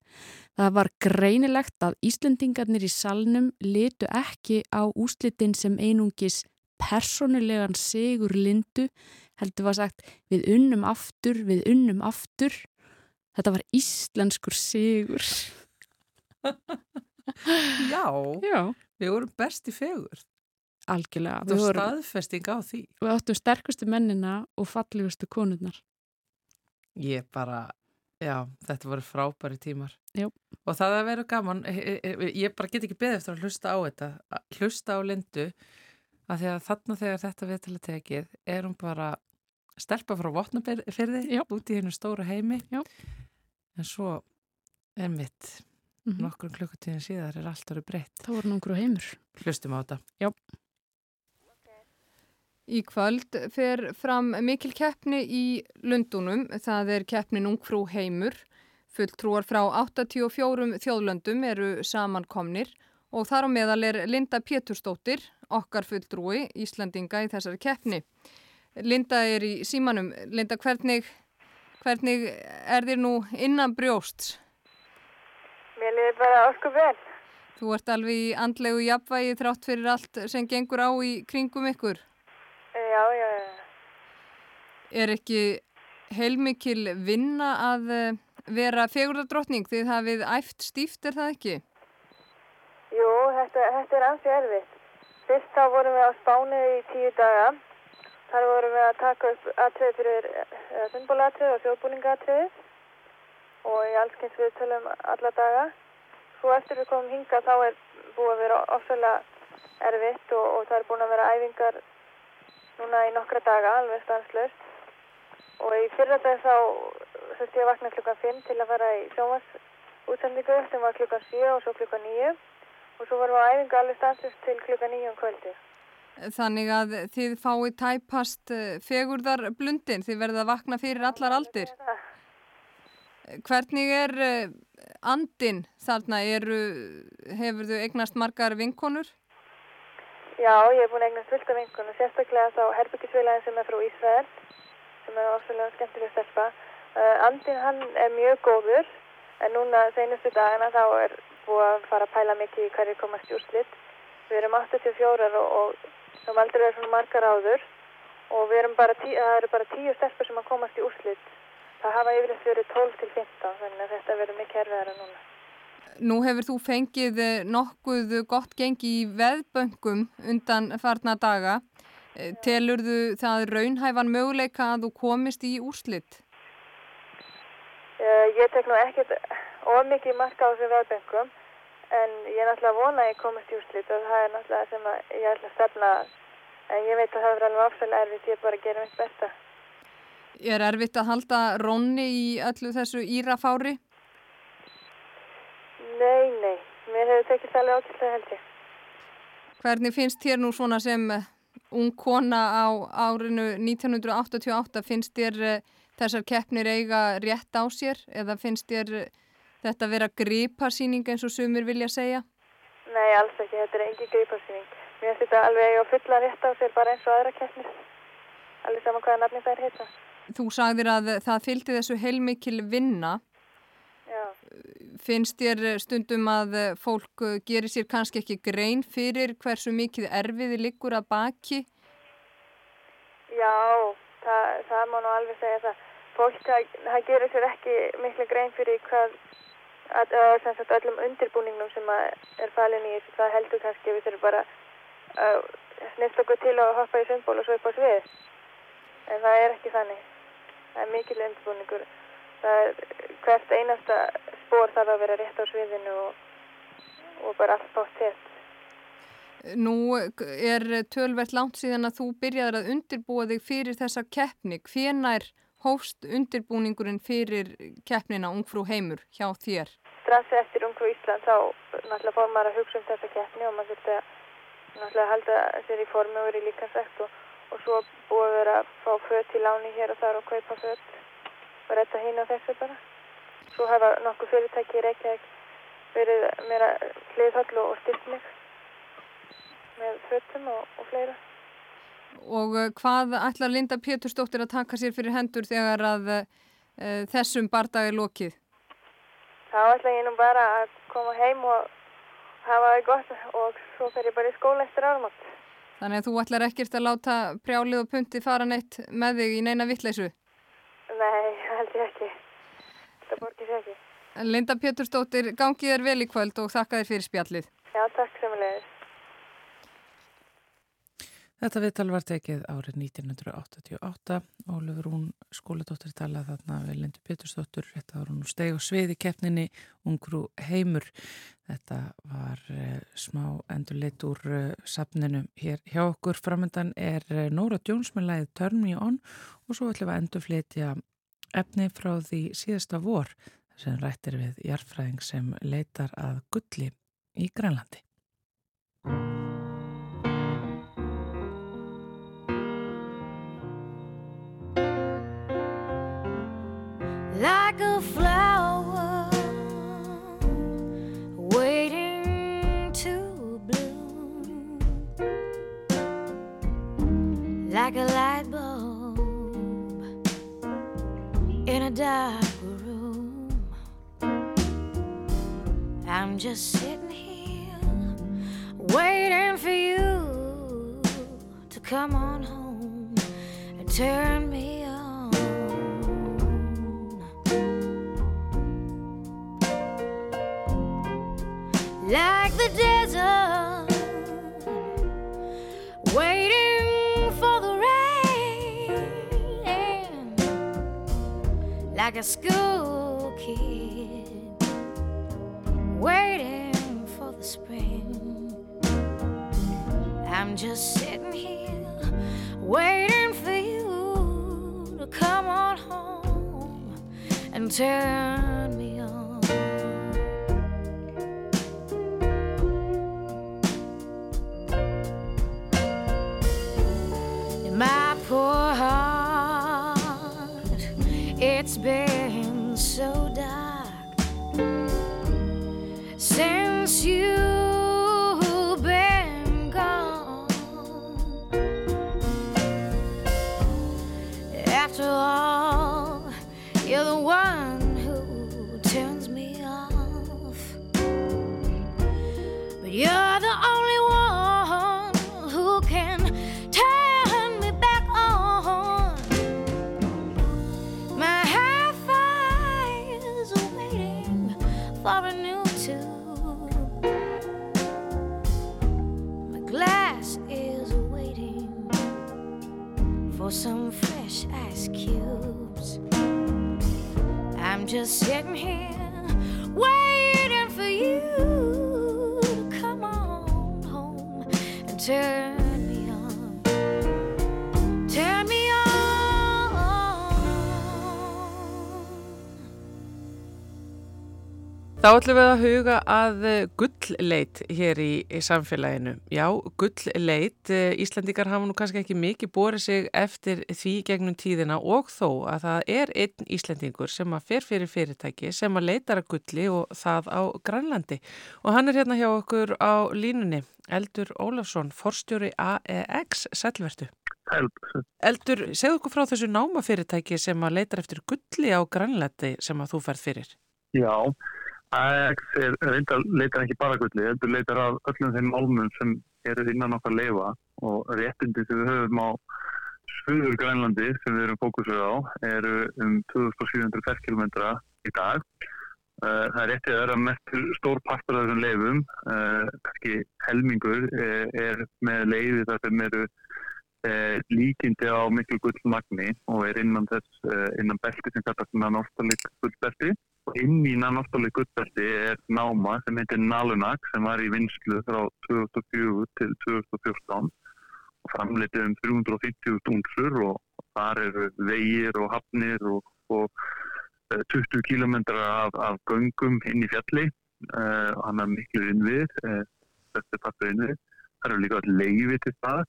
Það var greinilegt að Íslendingarnir í salnum litu ekki á úslitin sem einungis personulegan sigur lindu, heldur var sagt við unnum aftur, við unnum aftur. Þetta var íslenskur sigur. [LAUGHS] Já, Já, við vorum best í fegur. Algjörlega. Það var staðfesting á því. við áttum sterkustu mennina og fallegustu konurnar. Ég bara, já, þetta voru frábæri tímar. Jú. Og það að vera gaman, eh, eh, ég bara get ekki beðið eftir að hlusta á þetta, að hlusta á Lindu, að því að þarna þegar þetta viðtala tekið, er hún bara stelpa frá vopnabyrði Já. út í hennu stóra heimi. Já. En svo er mitt, Mm -hmm. nokkur klukkutíðin síðar er allt orðið breytt. Það voru nokkur heimur. Hlustum á þetta. Í kvöld fer fram mikil keppni í Lundunum, það er keppnin Ungfrú heimur. Fulltrúar frá 84 þjóðlöndum eru samankomnir og þar á meðal er Linda Pétursdóttir, okkar fulltrúi Íslandinga í þessari keppni. Linda er í símanum. Linda, hvernig, hvernig er þér nú innan brjóst? Mér liði bara ósku vel. Þú ert alveg í andlegu jafnvægi þrátt fyrir allt sem gengur á í kringum ykkur. Já, já, já. Er ekki heilmikil vinna að eh, vera fegurðardrottning þið hafið æft stíft er það ekki? Jú, þetta, þetta er ansi erfitt. Fyrst þá vorum við á spánu í tíu daga. Þar vorum við að taka upp atriði fyrir sundbólatriði og þjóðbúlingatriðið og í allskyns við tölum alla daga. Svo eftir við komum hinga þá er búið að vera ofsalega erfitt og, og það er búin að vera æfingar núna í nokkra daga, alveg stanslust. Og í fyrra dag þá sérst ég vakna klukkan 5 til að fara í sjómasútsendingu sem var klukkan 7 og svo klukkan 9 og svo varum við á æfingu alveg stanslust til klukkan 9 um kvöldi. Þannig að þið fái tæpast eh, fegurðar blundin, þið verða að vakna fyrir allar aldir. Hvernig er eh, andin þarna? Eru, hefur þú eignast margar vinkonur? Já, ég hef búin eignast fullt af vinkonur, sérstaklega þá herbyggisfélagin sem er frá Ísrael, sem er ofsalega skemmtileg stelpa. Uh, andin hann er mjög góður, en núna senustu dagina þá er búið að fara að pæla mikið í hverju komast í úrslitt. Við erum 84 og, og þá aldrei er svona margar áður og við erum bara, tí, það eru bara tíu stelpur sem að komast í úrslitt. Það hafa yfirleitt verið 12 til 15, þannig að þetta verður mikið erfiðara núna. Nú hefur þú fengið eh, nokkuð gott gengi í veðböngum undan farna daga. Eh, Telur þú það raunhæfan möguleika að þú komist í úrslitt? Uh, ég tek nú ekkert of mikið marka á þessu veðböngum en ég er náttúrulega vona að ég komist í úrslitt og það er náttúrulega sem ég ætla að stefna en ég veit að það er alveg áfæðilega erfitt, ég er bara að gera mitt besta. Er erfitt að halda rónni í öllu þessu írafári? Nei, nei. Mér hefur tekist alveg ákveðlega held ég. Hvernig finnst þér nú svona sem ung kona á árinu 1988, finnst þér þessar keppnir eiga rétt á sér eða finnst þér þetta vera gripasýning eins og sumir vilja segja? Nei, alls ekki. Þetta er engi gripasýning. Mér finnst þetta alveg eiga fulla rétt á sér bara eins og aðra keppnir. Allir saman hvaða nafni það er heita. Þú sagðir að það fylgdi þessu heilmikil vinna. Finnst þér stundum að fólk gerir sér kannski ekki grein fyrir hversu mikið erfiði liggur að baki? Já, það, það má nú alveg segja það. Fólk, það, það gerir sér ekki miklu grein fyrir hvað, að, að, sem sagt, öllum undirbúningnum sem er falin í þessu. Það heldur kannski við þurfum bara að snifta okkur til að hoppa í sundból og svo upp á svið. En það er ekki þannig. Það er mikil undirbúningur. Það er hvert einasta spór þarf að vera rétt á sviðinu og, og bara allt bátt hétt. Nú er tölvert langt síðan að þú byrjaður að undirbúa þig fyrir þessa keppni. Hvenær hófst undirbúningurinn fyrir keppnina Ungfrú heimur hjá þér? Strax eftir Ungfrú Ísland þá náttúrulega fór maður að hugsa um þessa keppni og maður þurfti að náttúrulega halda sér í formi og verið líkansækt og, og svo búið að vera að fá fött í láni hér og þar og kaupa fött og retta hín á þessu bara. Svo hafa nokkuð fyrirtæki í Reykjavík verið meira hliðhall og styrt mig með föttum og, og fleira. Og hvað ætlar Linda Pétursdóttir að taka sér fyrir hendur þegar að uh, þessum barndagi er lokið? Þá ætla ég nú bara að koma heim og hafa það gott og svo fer ég bara í skóla eftir árumátt. Þannig að þú ætlar ekkert að láta prjálið og punti fara neitt með þig í neina vittleysu? Nei, held ég ekki. Það borgir sér ekki. Linda Pétursdóttir, gangið er vel í kvöld og þakka þér fyrir spjallið. Já, takk semulegis. Þetta viðtal var tekið árið 1988. Ólefur hún skóladóttir talað þarna við Lindu Pétursdóttur. Þetta var hún steg og svið í keppninni Ungrú heimur. Þetta var uh, smá endurleitt úr uh, safninu hér hjá okkur. Framöndan er uh, Nóra Jones með læðið Turn Me On og svo ætlum við að endurflitja efni frá því síðasta vor sem rættir við jarfræðing sem leitar að gulli í Grænlandi. Dark room. I'm just sitting here waiting for you to come on home and turn me on. like the desert like a school kid waiting for the spring. I'm just sitting here waiting for you to come on home and turn After all, you're the one who turns me off. But you're the only one who can turn me back on. My hi-fi is waiting for a new tube. My glass is waiting for some just sitting here waiting for you. To come on home and turn Þá ætlum við að huga að eh, gullleit hér í, í samfélaginu. Já, gullleit, eh, Íslandikar hafa nú kannski ekki mikið borið sig eftir því gegnum tíðina og þó að það er einn Íslandingur sem að fer fyrir fyrirtæki sem að leitar að gulli og það á Grænlandi. Og hann er hérna hjá okkur á línunni, Eldur Ólafsson, forstjóri AEX, sælvertu. Eldur, segðu okkur frá þessu námafyrirtæki sem að leitar eftir gulli á Grænlandi sem að þú ferð fyrir. Já, AX er reyndar leitar ekki bara gulli, heldur leitar af öllum þeim álmum sem eru innan okkar leifa og réttindi sem við höfum á Suður Grænlandi sem við erum fókusur á eru um 2700 ferkilometra í dag. Uh, það er réttið að vera mest stór partur af þessum leifum, uh, kannski helmingur uh, er með leiði þar sem eru líkindi á miklu gullmagni og er innan þess, innan belti sem kallast nanóftalit gullbelti. Og inn í nanóftalit gullbelti er náma sem heitir Nalunak sem var í vinslu frá 2004 til 2014 og framleitið um 350 stúnsur og þar eru vegir og hafnir og, og 20 kílometra af, af göngum inn í fjalli. Og hann er miklu innvið þetta er pakka innvið það eru líka leiði til það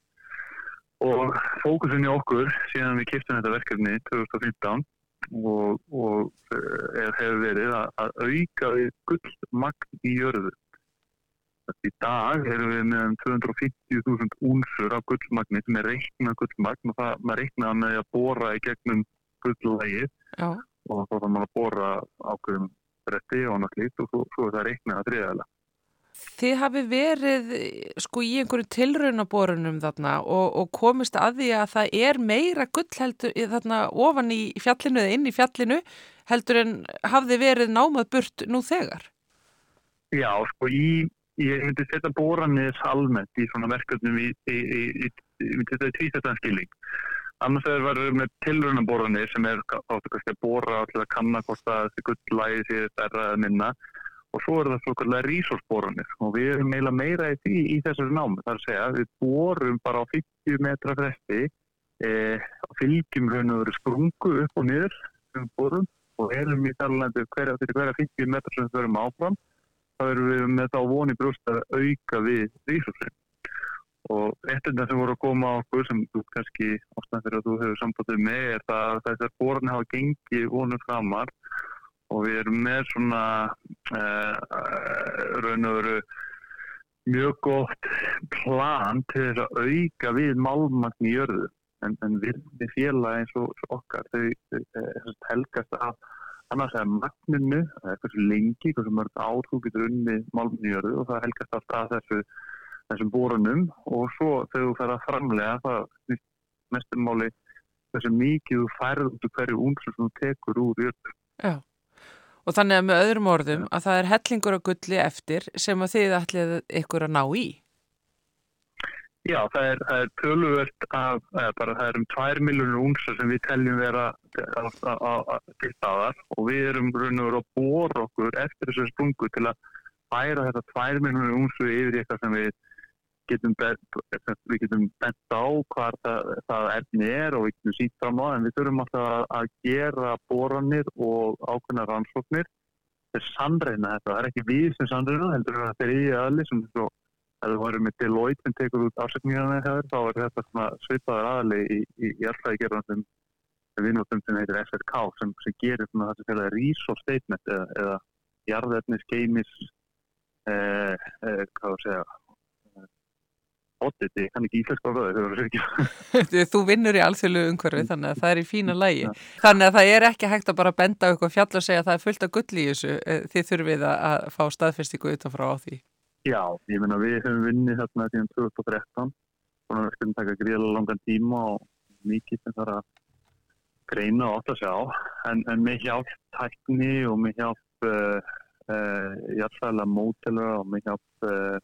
og fókusin í okkur síðan við kiptum þetta verkefni 2015 og, og er, hefur verið að, að auka gullmagn í jörðu. Í dag erum við með um 250.000 únsur af gullmagni sem er reiknað gullmagn og það maður reiknaða með að bóra í gegnum gulllægið og þá þarf maður að bóra ákveðum bretti og annað slíkt og svo, svo er það reiknaða þriðalega. Þið hafi verið sko í einhverju tilraunaborunum þarna og, og komist að því að það er meira gull heldur þarna ofan í fjallinu eða inn í fjallinu heldur en hafði verið námað burt nú þegar? Já, sko í, ég myndi setja boranir almennt í svona verkefnum í, í, í í tvíþettanskilning. Annars er verið með tilraunaboranir sem er kannski að bora allir að kanna hvort að þessi gulllægi sé stærra eða minna og svo er það svokallega rísorsboranir og við erum meila meira í því í þessari námi. Það er að segja við borum bara á 50 metra fresti eh, fylgjum raun og veru sprungu upp og niður um borum og erum í þærlandi hverja, hverja 50 metra sem við verum áfram þá erum við með þá voni brúst að auka við rísorsin. Og eitt af það sem voru að koma á okkur sem þú kannski oftan fyrir að þú hefur sambandið með er það að þessar boranir hafa gengið vonum framar og við erum með svona uh, raun og veru mjög gott plan til þess að auka við málmagn í jörðu. En, en við, félag eins og, og okkar þau, þau, þau helgast af annars er magninu, það er hversu lengi hversu mörg ár þú getur unni málmagn í jörðu og það helgast alltaf að þessu þessum borunum. Og svo þegar þú fer að framlega það mestum máli þessu mikið þú færð út úr hverju únsum sem þú tekur úr jörðu. Já Og þannig að með öðrum orðum að það er hellingur á gulli eftir sem að þið ætlið ykkur að ná í? Já, það er, það er töluvert eða bara það er um 2 miljónur únsa sem við teljum vera til staðar og við erum raun og veru að bóra okkur eftir þessu sprungu til að færa þetta 2 miljónur únsu yfir eitthvað sem við getum, við getum bent á hvað það, það erfni er og við getum sínt fram á en við þurfum alltaf að, að gera bóranir og ákveðna rannsóknir til sannreina þetta. Það er ekki við sem sannreina, heldur að þetta er í aðli sem svo ef þú varum með Deloitte sem tekur út afsökningarna þegar þá er þetta svipaður aðli í, í, í alltaf gerðan sem vinnvöldum sem heitir SRK sem, sem gerir svona það sem félagi resource statement eða, eða jarðefnis, geimis eh, eh, hvað þú segja audit, ég kann ekki íslenska það Þú vinnur í alþjóðlu umhverfi þannig að það er í fína [LAUGHS] lægi þannig að það er ekki hægt að bara benda okkur fjall og segja að það er fullt af gull í þessu eh, þið þurfið að fá staðfestingu utanfrá á því. Já, ég minna við hefum vinnið þarna síðan 2013 og við höfum takað gríðilega langan tíma og mikið sem þarf að greina og að sjá en, en með hjálp tækni og með hjálp uh, uh, jættsæðilega mótelur og með hjálp uh,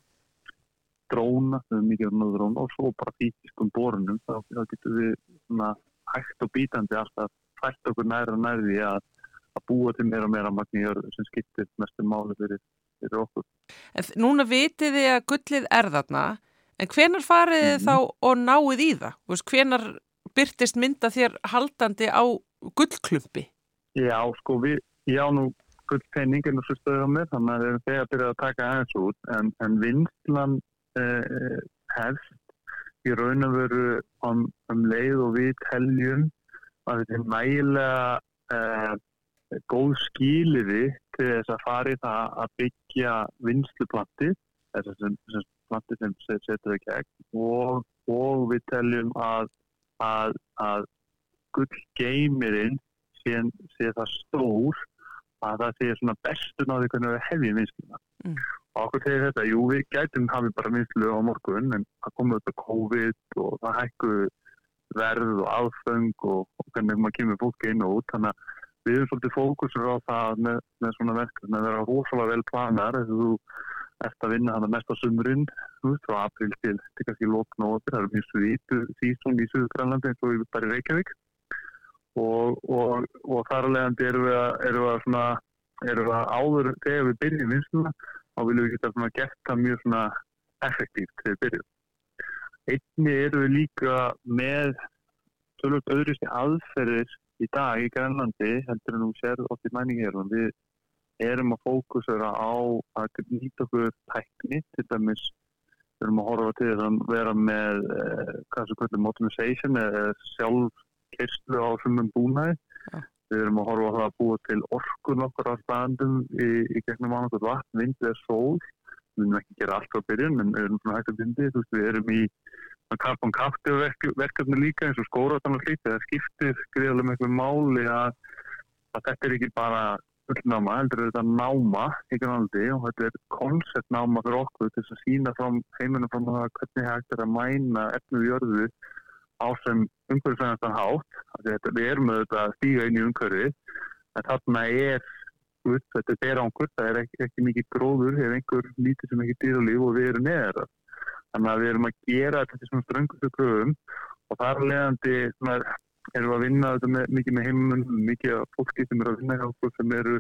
dróna, við höfum mikið um dróna og svo bara físiskum borunum þá, þá getum við svona hægt og bítandi alltaf fælt okkur næra nærði að, að búa til meira og meira magni sem skiptir mestum máli fyrir fyrir okkur. En núna vitið þið að gullið er þarna, en hvenar farið þið mm -hmm. þá og náið í það? Veist, hvenar byrtist mynda þér haldandi á gullklumpi? Já, sko, við, já nú gullpenning er nú svo stöðuð á mér, þannig að við erum þegar byrjað að taka aðeins út, en, en vinslan eh, hefst. Í raun og veru um, um leið og við teljum að þetta er nægilega eh, góð skýliði til þess að fari það að byggja vinsluplanti þess að planti sem setur það gegn og, og við teljum að, að, að gullgeimirinn sé, sé það stór að það sé svona bestun á því hvernig við hefjum vinsluna mm. og okkur tegir þetta, jú við gætum hafið bara vinslu á morgun en það komur þetta COVID og það hækku verð og aðfeng og, og hvernig maður kemur fólki inn og út þannig að við erum svolítið fókusur á það með, með svona verkefni að vera rosalega vel planar að þú ert að vinna hann að mest á sumrun frá april til, kannski lóknóður, það er mjög svítu sísón í Suðugrænlandi eins og við bara í Reykjavík og, og, og þar alveg erum við að, erum við að, svona, erum að áður þegar við byrjum vinsluna þá viljum við geta svona gert það mjög svona effektíft þegar við byrjum. Einni eru við líka með tölvöld öðrusti aðferðir í dag í Grænlandi heldur en þú sér oft í mæningi hér við erum að fókusera á að nýta okkur tækni til dæmis við erum að horfa til þess að vera með eh, hvað sem kvöldur modernization eða sjálf kerslu á svömmum búnaði ja. Við erum að horfa á það að búa til orkun okkar á standum í, í gegnum annars vatn, vind eða sól. Við erum ekki að gera allt á byrjun en við erum svona hægt að bindi við erum í Carbon Capture verkefni líka eins og skóraðan og slíti það skiptir greiðlega með eitthvað máli að, að þetta er ekki bara fullnáma, heldur þetta náma í grannaldi og þetta er konceptnáma fyrir okkur til að sína frám heimunum frá það hvernig hægt er að mæna efnu jörðu á sem umhverfisvæðanstan hátt við erum auðvitað að stíga inn í umhverfi en þarna er þetta er berangur, það er ekki, ekki mikið gróður ef einhver lítið sem ekki dýralíf og við erum neðar Þannig að við erum að gera þetta svona ströngustu kröfum og þar leðandi erum við að vinna þetta með, mikið með heimunum, mikið fólki sem eru að vinna hjá okkur sem eru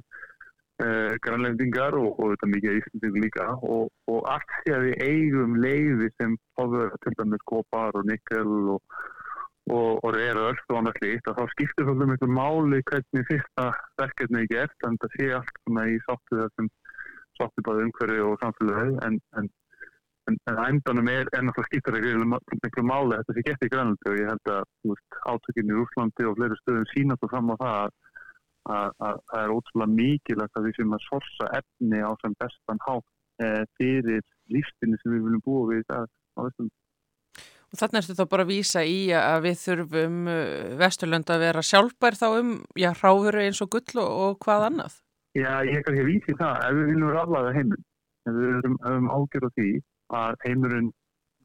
eh, grannlendingar og, og þetta mikið íslendingar líka. Og, og allt því að við eigum leiði sem fáður til dæmis kopar og nikkel og, og reyra öll og annað slíkt og þá skiptir svolítið mjög máli hvernig fyrsta verkefni er gert en það sé allt svona í sáttu þessum sáttu báðu umhverju og samfélagi en, en en, en endanum er ennáttúrulega skiptar ekki miklu máli þetta sé gett í Grænlandi og ég held að átökinn í Úslandi og fleiri stöðum sínast og fram á það að það er ótrúlega mikilvægt að við sem að sorsa efni á sem bestan hátt e, fyrir lífstinni sem við viljum búa við það á þessum Og þannig ertu þá bara að vísa í að við þurfum eh, Vesturlönd að vera sjálfbær þá um, já, ráfuru eins og gull og, og hvað annað? Já, ég kannski vísi það, ef við viljum ráðlaga heiminn, ef við höfum ágjör á því að heimurinn,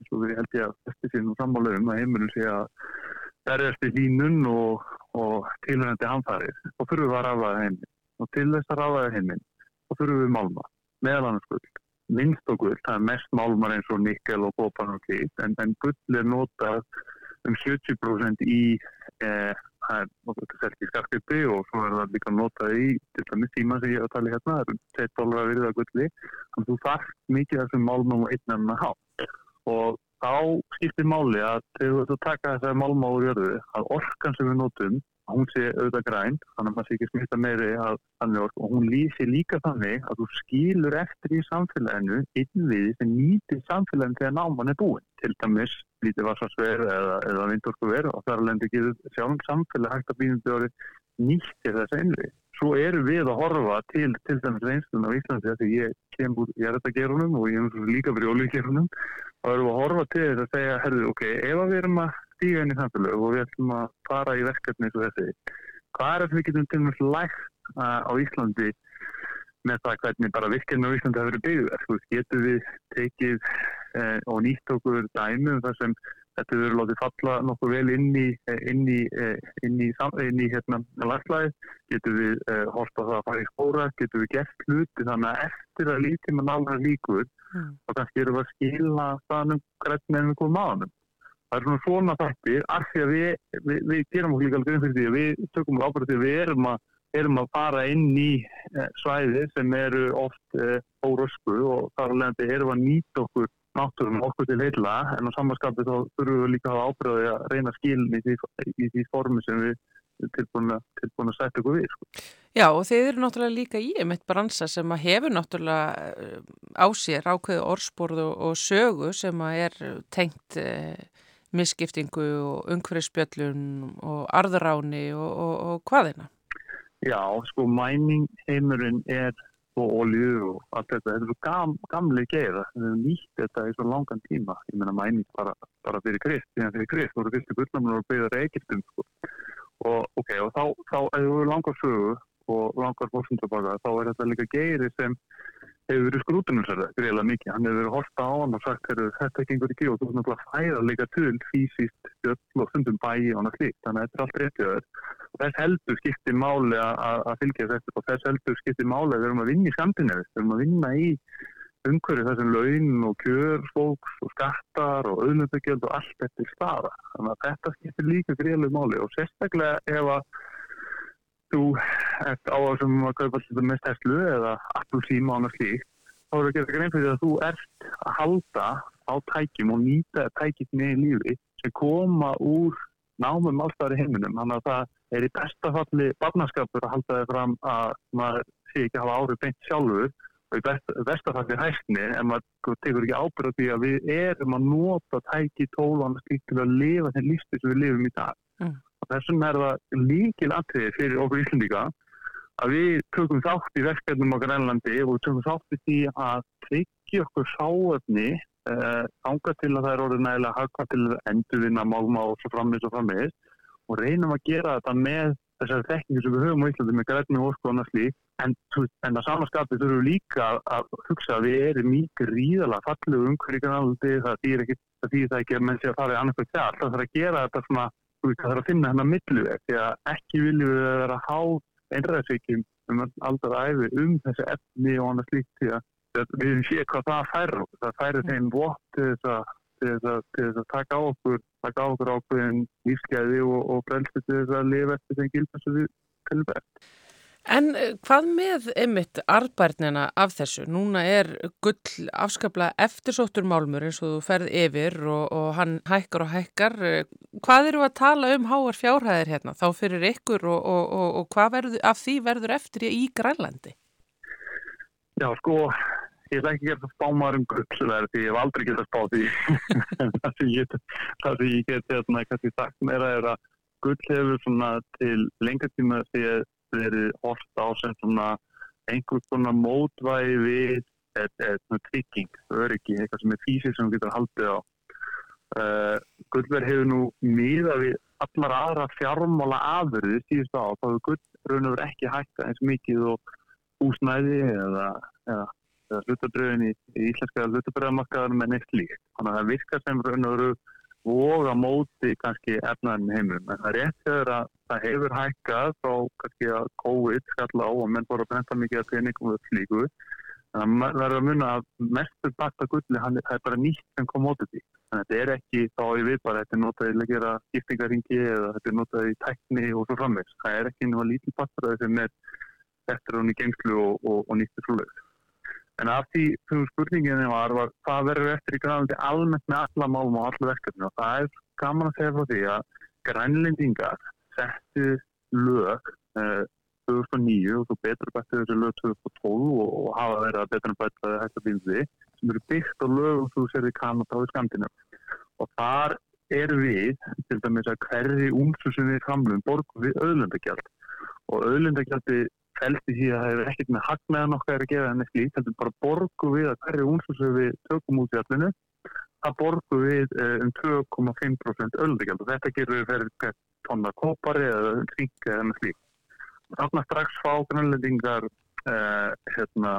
eins og við held ég að eftir sínum sammálaugum, að heimurinn sé að berjast í línun og, og tilhengandi hanfarir og fyrir við að ráðaða heiminn. Og til þess að ráðaða heiminn og fyrir við málma, meðal annars gull. Minnst og gull, það er mest málmar eins og nikkel og kopan og klít, en, en gull er notað um 70% í eh, það er notað selt í skarpipi og svo er það líka notað í til dæmis tíma sem ég hef að tala hérna, það er 2 dólar að virða gulli, þannig að þú þarf mikið þessum málmum og einnarinn að hafa og þá skiptir máli að þegar þú taka þessar málma úr jörðu, að orkan sem við notum hún sé auðvitað græn, þannig að maður sé ekki smita meiri að þannig orð og hún lýsi líka þannig að þú skilur eftir í samfélaginu innviði sem nýtir samfélaginu þegar náman er búin. Til dæmis lítið varsvarsver eða, eða vindorkuver og þar alveg ekki sjálfum samfélag hægt að býðum þjóri nýttir þessa innviði. Svo eru við að horfa til til dæmis reynslun á Íslandi þegar ég kem út í erðagerunum og ég hef líka í ólíkgerunum og við að horfa til þess að segja, herðu, ok, ef við erum að stíga inn í samfélag og við ætlum að fara í verkefni eins og þessi. Hvað er sem við getum til dæmis lægt uh, á Íslandi með það hvernig bara virkirna á Íslandi hafa verið byggðið? Getur við tekið uh, og nýtt okkur dæmi um það sem þetta verður látið falla nokkuð vel inn í, eh, inn í, inn í, inn í hérna laglæði, getur við uh, horta það að fara í skóra, getur við gert hluti þannig að eftir að lítið með nálega líkur mm. og kannski eru við að skila þannig hvernig við komum á hann. Það er svona svona þættir af því að við, við, við gerum okkur líka alveg um fyrir því að við tökum ábyrðið því að við erum að, erum að fara inn í eh, svæði sem eru oft eh, órösku og þar alveg erum að nýta okkur náttúrum okkur til heila en á samanskapi þá þurfum við líka að hafa ábyrðið að reyna skilin í því, í því formi sem við tilbúin að, setja okkur við. Sko. Já og þeir eru náttúrulega líka í einmitt bransa sem að hefur náttúrulega eh, á sér ákveðu orðsporðu og sögu sem að er tengt eh, misskiptingu og umhverfspjöllun og arðuráni og, og, og hvaðina? Já, sko mæning heimurinn er og olju og allt þetta, þetta er svo gam, gamli geira, við hefum nýtt þetta í svo langan tíma, ég menna mæning bara, bara fyrir krist, því að fyrir krist voru fyrstu gullnamur og beigðar ekkirtum sko. og ok, og þá, þá ef við langar sögu og langar fórsundabaka, þá er þetta líka geiri sem hefur verið skrútunumsverða greiðilega mikið. Hann hefur verið horta á hann og sagt að þetta gengur ekki og þú er náttúrulega fæða líka til fysiskt stjórn og stundum bæi og annað slíkt. Þannig að þetta er allt réttjöður. Þess heldur skiptir máli að fylgja þessu og þess heldur skiptir máli að við erum að vinna í skamdina. Við erum að vinna í umhverju þessum laun og kjör, fólks og skattar og auðvitaðgjöld og allt þetta er staða. Þannig að þetta skiptir líka greiðilega máli og sérstaklega ef að þú ert á þessum að kaupa alltaf með Tesla eða Apple síma og annað slíkt, þá er það að gera grein fyrir að þú ert að halda á tækjum og nýta tækjum í lífi sem koma úr námum alltaf í heiminum. Þannig að það er í bestafalli barnaskapur að halda þig fram að maður sé ekki að hafa árið beint sjálfur og í best, bestafalli hægni en maður tekur ekki ábyrða því að við erum að nota tæki tólan til að lifa þenn lífstíð sem við lifum í dag. Mm þessum er það líkil atriði fyrir okkur Íslandíka að við tökum þátt í verkefnum á Grænlandi og tökum þátt í því að tryggja okkur sáöfni eh, ánga til að það er orðið nægilega haka til að endurvinna málma og svo framins og framins og reynum að gera þetta með þessari tekníku sem við höfum á Íslandi með grænni og orku og annars lík en, en að samanskapi þurfum við líka að hugsa að við erum mikið ríðala fallegu umhverjum Grænlandi. Það þýr ekki það þýr það ekki að menn sé að fara í annars að þetta svona það þarf að finna hennar milluveg því að ekki viljum við að vera há einræðsvíkjum um aldar æfi um þessi efni og annað slíkt því að við séum hvað það fær það færi þeim vott til þess að til þess að taka á okkur taka á okkur ákveðin lífsgæði og, og brelsti til þess að lifa eftir þeim gilda sem við best En eh, hvað með ymitt arðbærnina af þessu? Núna er gull afskaplega eftirsóttur málmur eins og þú ferð yfir og, og hann hækkar og hækkar. Hvað eru að tala um háar fjárhæðir hérna þá fyrir ykkur og, og, og hvað verður, af því verður eftir í Grænlandi? Já sko, ég ætla ekki að geta spámar um gullverð því ég hef aldrei getað spáð því. [LAUGHS] það sem ég get hérna kannski sagt meira er að gull hefur til lengur tíma því að verið orta á sem svona einhvers svona mótvægi við eða trygging, öryggi, eitthvað sem er físið sem við getum haldið á. Uh, Gullverð hefur nú miða við allar aðra fjármála aðverði síðust á, þá hefur Gull raun og verið ekki hækka eins mikið og húsnæði eða, eða, eða hlutabröðin í, í íslenska hlutabröðamakkaðar með neitt líkt. Þannig að það virkar sem raun og verið voga móti kannski efnaðin heimum. En það er rétt þegar að það hefur hækkað frá kannski að COVID skalla á og menn voru að brenda mikið að peningum og slíku. Þannig að verður að munna að mestur bakta gulli, hann er bara nýtt sem commodity. Þannig að þetta er ekki þá ég veit bara, þetta er notaðið að gera skiptingaringi eða þetta er notaðið í tækni og svo framvegs. Það er ekki náttúrulega lítið baktaði sem er eftir hún í gengslu og, og, og nýttir flúlegs. En af því sem spurningin var, var hvað verður eftir í grænlandi almennt með alla málum og alla verkefni? Og það er gaman að segja frá því að grænlendingar settu lög eh, 2009 og svo betur bætti þessi lög 2012 og, og hafa verið að betur bætti að hætta bílði sem eru byggt á lögum þú sér í Kanada og í Skandinu og þar eru við til dæmis að hverri úmsu sem við framlum borgum við auðlendagjald og auðlendagjaldi fælst í því að það hefur ekkert með hagnaðan okkar að gera en ekki líkt, heldur bara borgu við að hverju sem við tökum út í allinu, það borgu við um 2,5% öllugjald og þetta gerur við fyrir tonna kopari eða kring eða með slík. Þarna strax fá grannlendingar eh, hérna,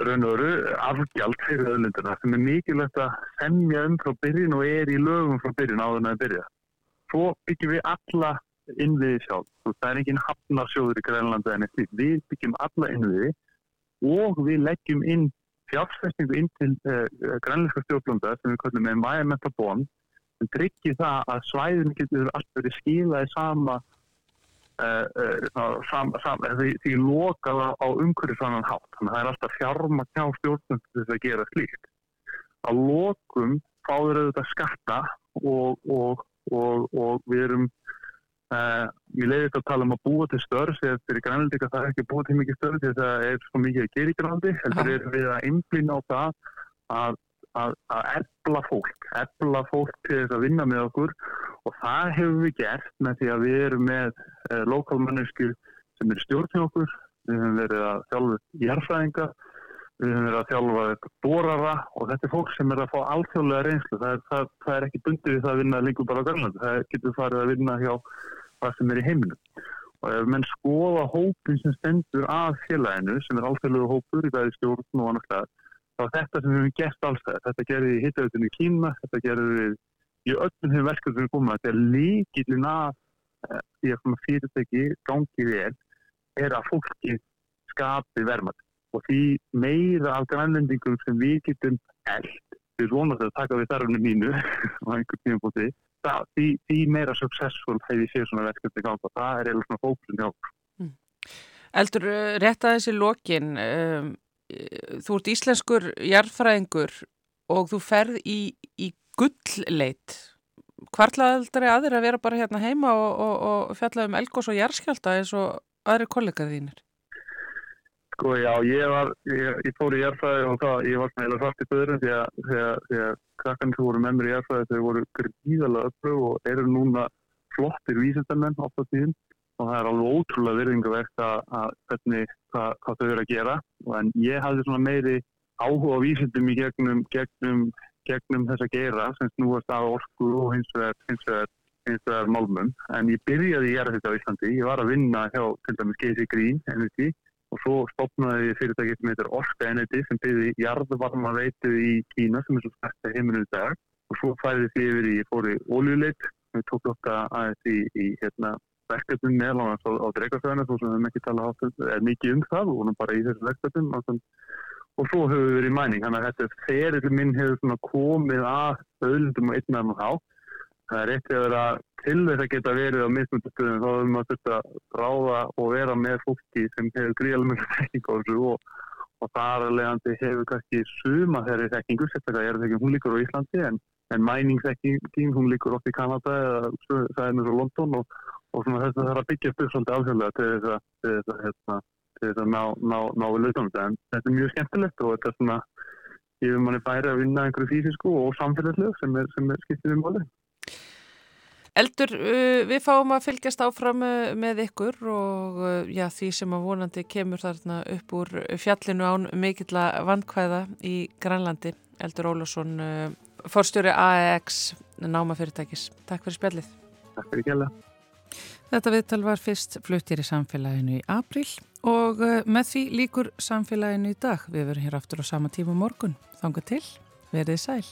raun og veru afgjald fyrir öllundina sem er mikilvægt að semja um frá byrjun og er í lögum frá byrjun áður með að byrja. Svo byggjum við alla innviði sjálf. Það er enginn hafnarsjóður í Grænlanda en eftir. Við byggjum alla innviði og við leggjum inn fjárfestingu inn til uh, grænleiska stjórnlanda sem við kallum environmental bond sem tryggir það að svæðin getur alltaf verið skilaði sama uh, uh, sam, sam, því, því lokaða á umhverju sannan hátt. Þannig að það er alltaf fjárma kjá stjórnlanda þess að gera slíkt. Á lokum fáður auðvitað skatta og, og, og, og við erum Uh, ég leiði þetta að tala um að búa til störf þegar fyrir grænaldika það er ekki búa til mikið störf því að það er svo mikið að gera í grænaldi heldur er við að einblýna á það að, að, að ebla fólk ebla fólk til þess að vinna með okkur. Og það hefur við gert með því að við erum með uh, lokalmannesku sem eru stjórn til okkur. Við hefum verið að þjálfa jærfræðinga við hefum verið að þjálfa borara og þetta er fólk sem er að fá alþjóðlega reynslu. Það er, það, það er ekki bundið við það að vinna hvað sem er í heiminu. Og ef menn skoða hópin sem stendur að félaginu, sem er alþjóðlega hópur í bæði stjórn og annars það, þá er þetta sem við hefum gert alls það. Þetta gerði í hittautunni í Kína, þetta gerði við í öllum þeim verkefnum sem við komum að þetta er líkillin að því að fyrirtæki gangi vel er að fólki skapi vermað og því meira af grænlendingum sem við getum eld, við vonast að taka við þarfinu mínu [LAUGHS] á einhvern tíum búið það, því, því meira successful hefur séð svona verkefni ganga. Og það er eða svona fóksun hjá mm. Eldur, rétt að þessi lokin um, þú ert íslenskur jarðfræðingur og þú ferð í, í gullleit. Hvartlaðaldri aðeir að vera bara hérna heima og, og, og fjalla um elgós og jarðskjálta eins og aðri kollega þínir Sko já, ég var, ég, ég fór í jarðfræði og það, ég var svona eða svart í böðurum því að, því að, því að krakkarnir sem voru með mér í jarðfræði þau voru gríðalega öflug og eru núna flottir vísendamenn á það tíðin og það er alveg ótrúlega virðingavert að, að hvernig, hvað, hvað þau eru að gera. En ég hafði svona meiri áhuga á vísendum í gegnum, gegnum, gegnum þess að gera sem snúast af orku og hins vegar, hins vegar, hins vegar málmum. En ég byrjaði í jarðfræði á Íslandi, ég var að vinna hjá til dæmis Geysi Green, NVT og svo stopnaði fyrirtæki sem heitir Orska Energy sem byrði jarðvarma veitu í Kína sem er svo stærsta heiminu í dag. Og svo fæði því yfir í fóri óljuleitt við tókum okkar aðeins í, í hérna, verkefnum meðlánans á, á dreikastæðinu þó sem við hefum ekki talað átt mikið um það. Og vonum bara í þessu verkefnum og svo höfum við verið í mæning þannig að þetta ferið minn hefur komið að öðlundum og einnæðum og þá það er eitt að vera til þess að geta verið á mismundastöðum þá erum við að þetta ráða og vera með fólki sem hefur gríðalmjög þekking á þessu og, og þar að leiðandi hefur kannski suma þeirri þekkingu, sérstaklega er þekking hún líkur á Íslandi en, en mæningsþekking hún líkur oft í Kanada eða það er mjög svo London og, og þess að það er að byggja svolítið alþjóðlega til þess að, til þess að, hérna, til þess að ná, ná, ná við lautunum en þetta er mjög skemmtilegt og þetta er svona gefur manni bæri að vinna einhverju fysisku og samfélagslega sem sem er skiptið um volið. Eldur, uh, við fáum að fylgjast áfram uh, með ykkur og uh, já, því sem að vonandi kemur þarna upp úr fjallinu án mikill að vandkvæða í Grænlandi. Eldur Ólásson, forstjóri AEX námafyrirtækis. Takk fyrir spjallið. Takk fyrir kjalla. Þetta viðtal var fyrst fluttir í samfélaginu í april og með því líkur samfélaginu í dag. Við verum hér aftur á sama tíma morgun. Þanga til, verið sæl.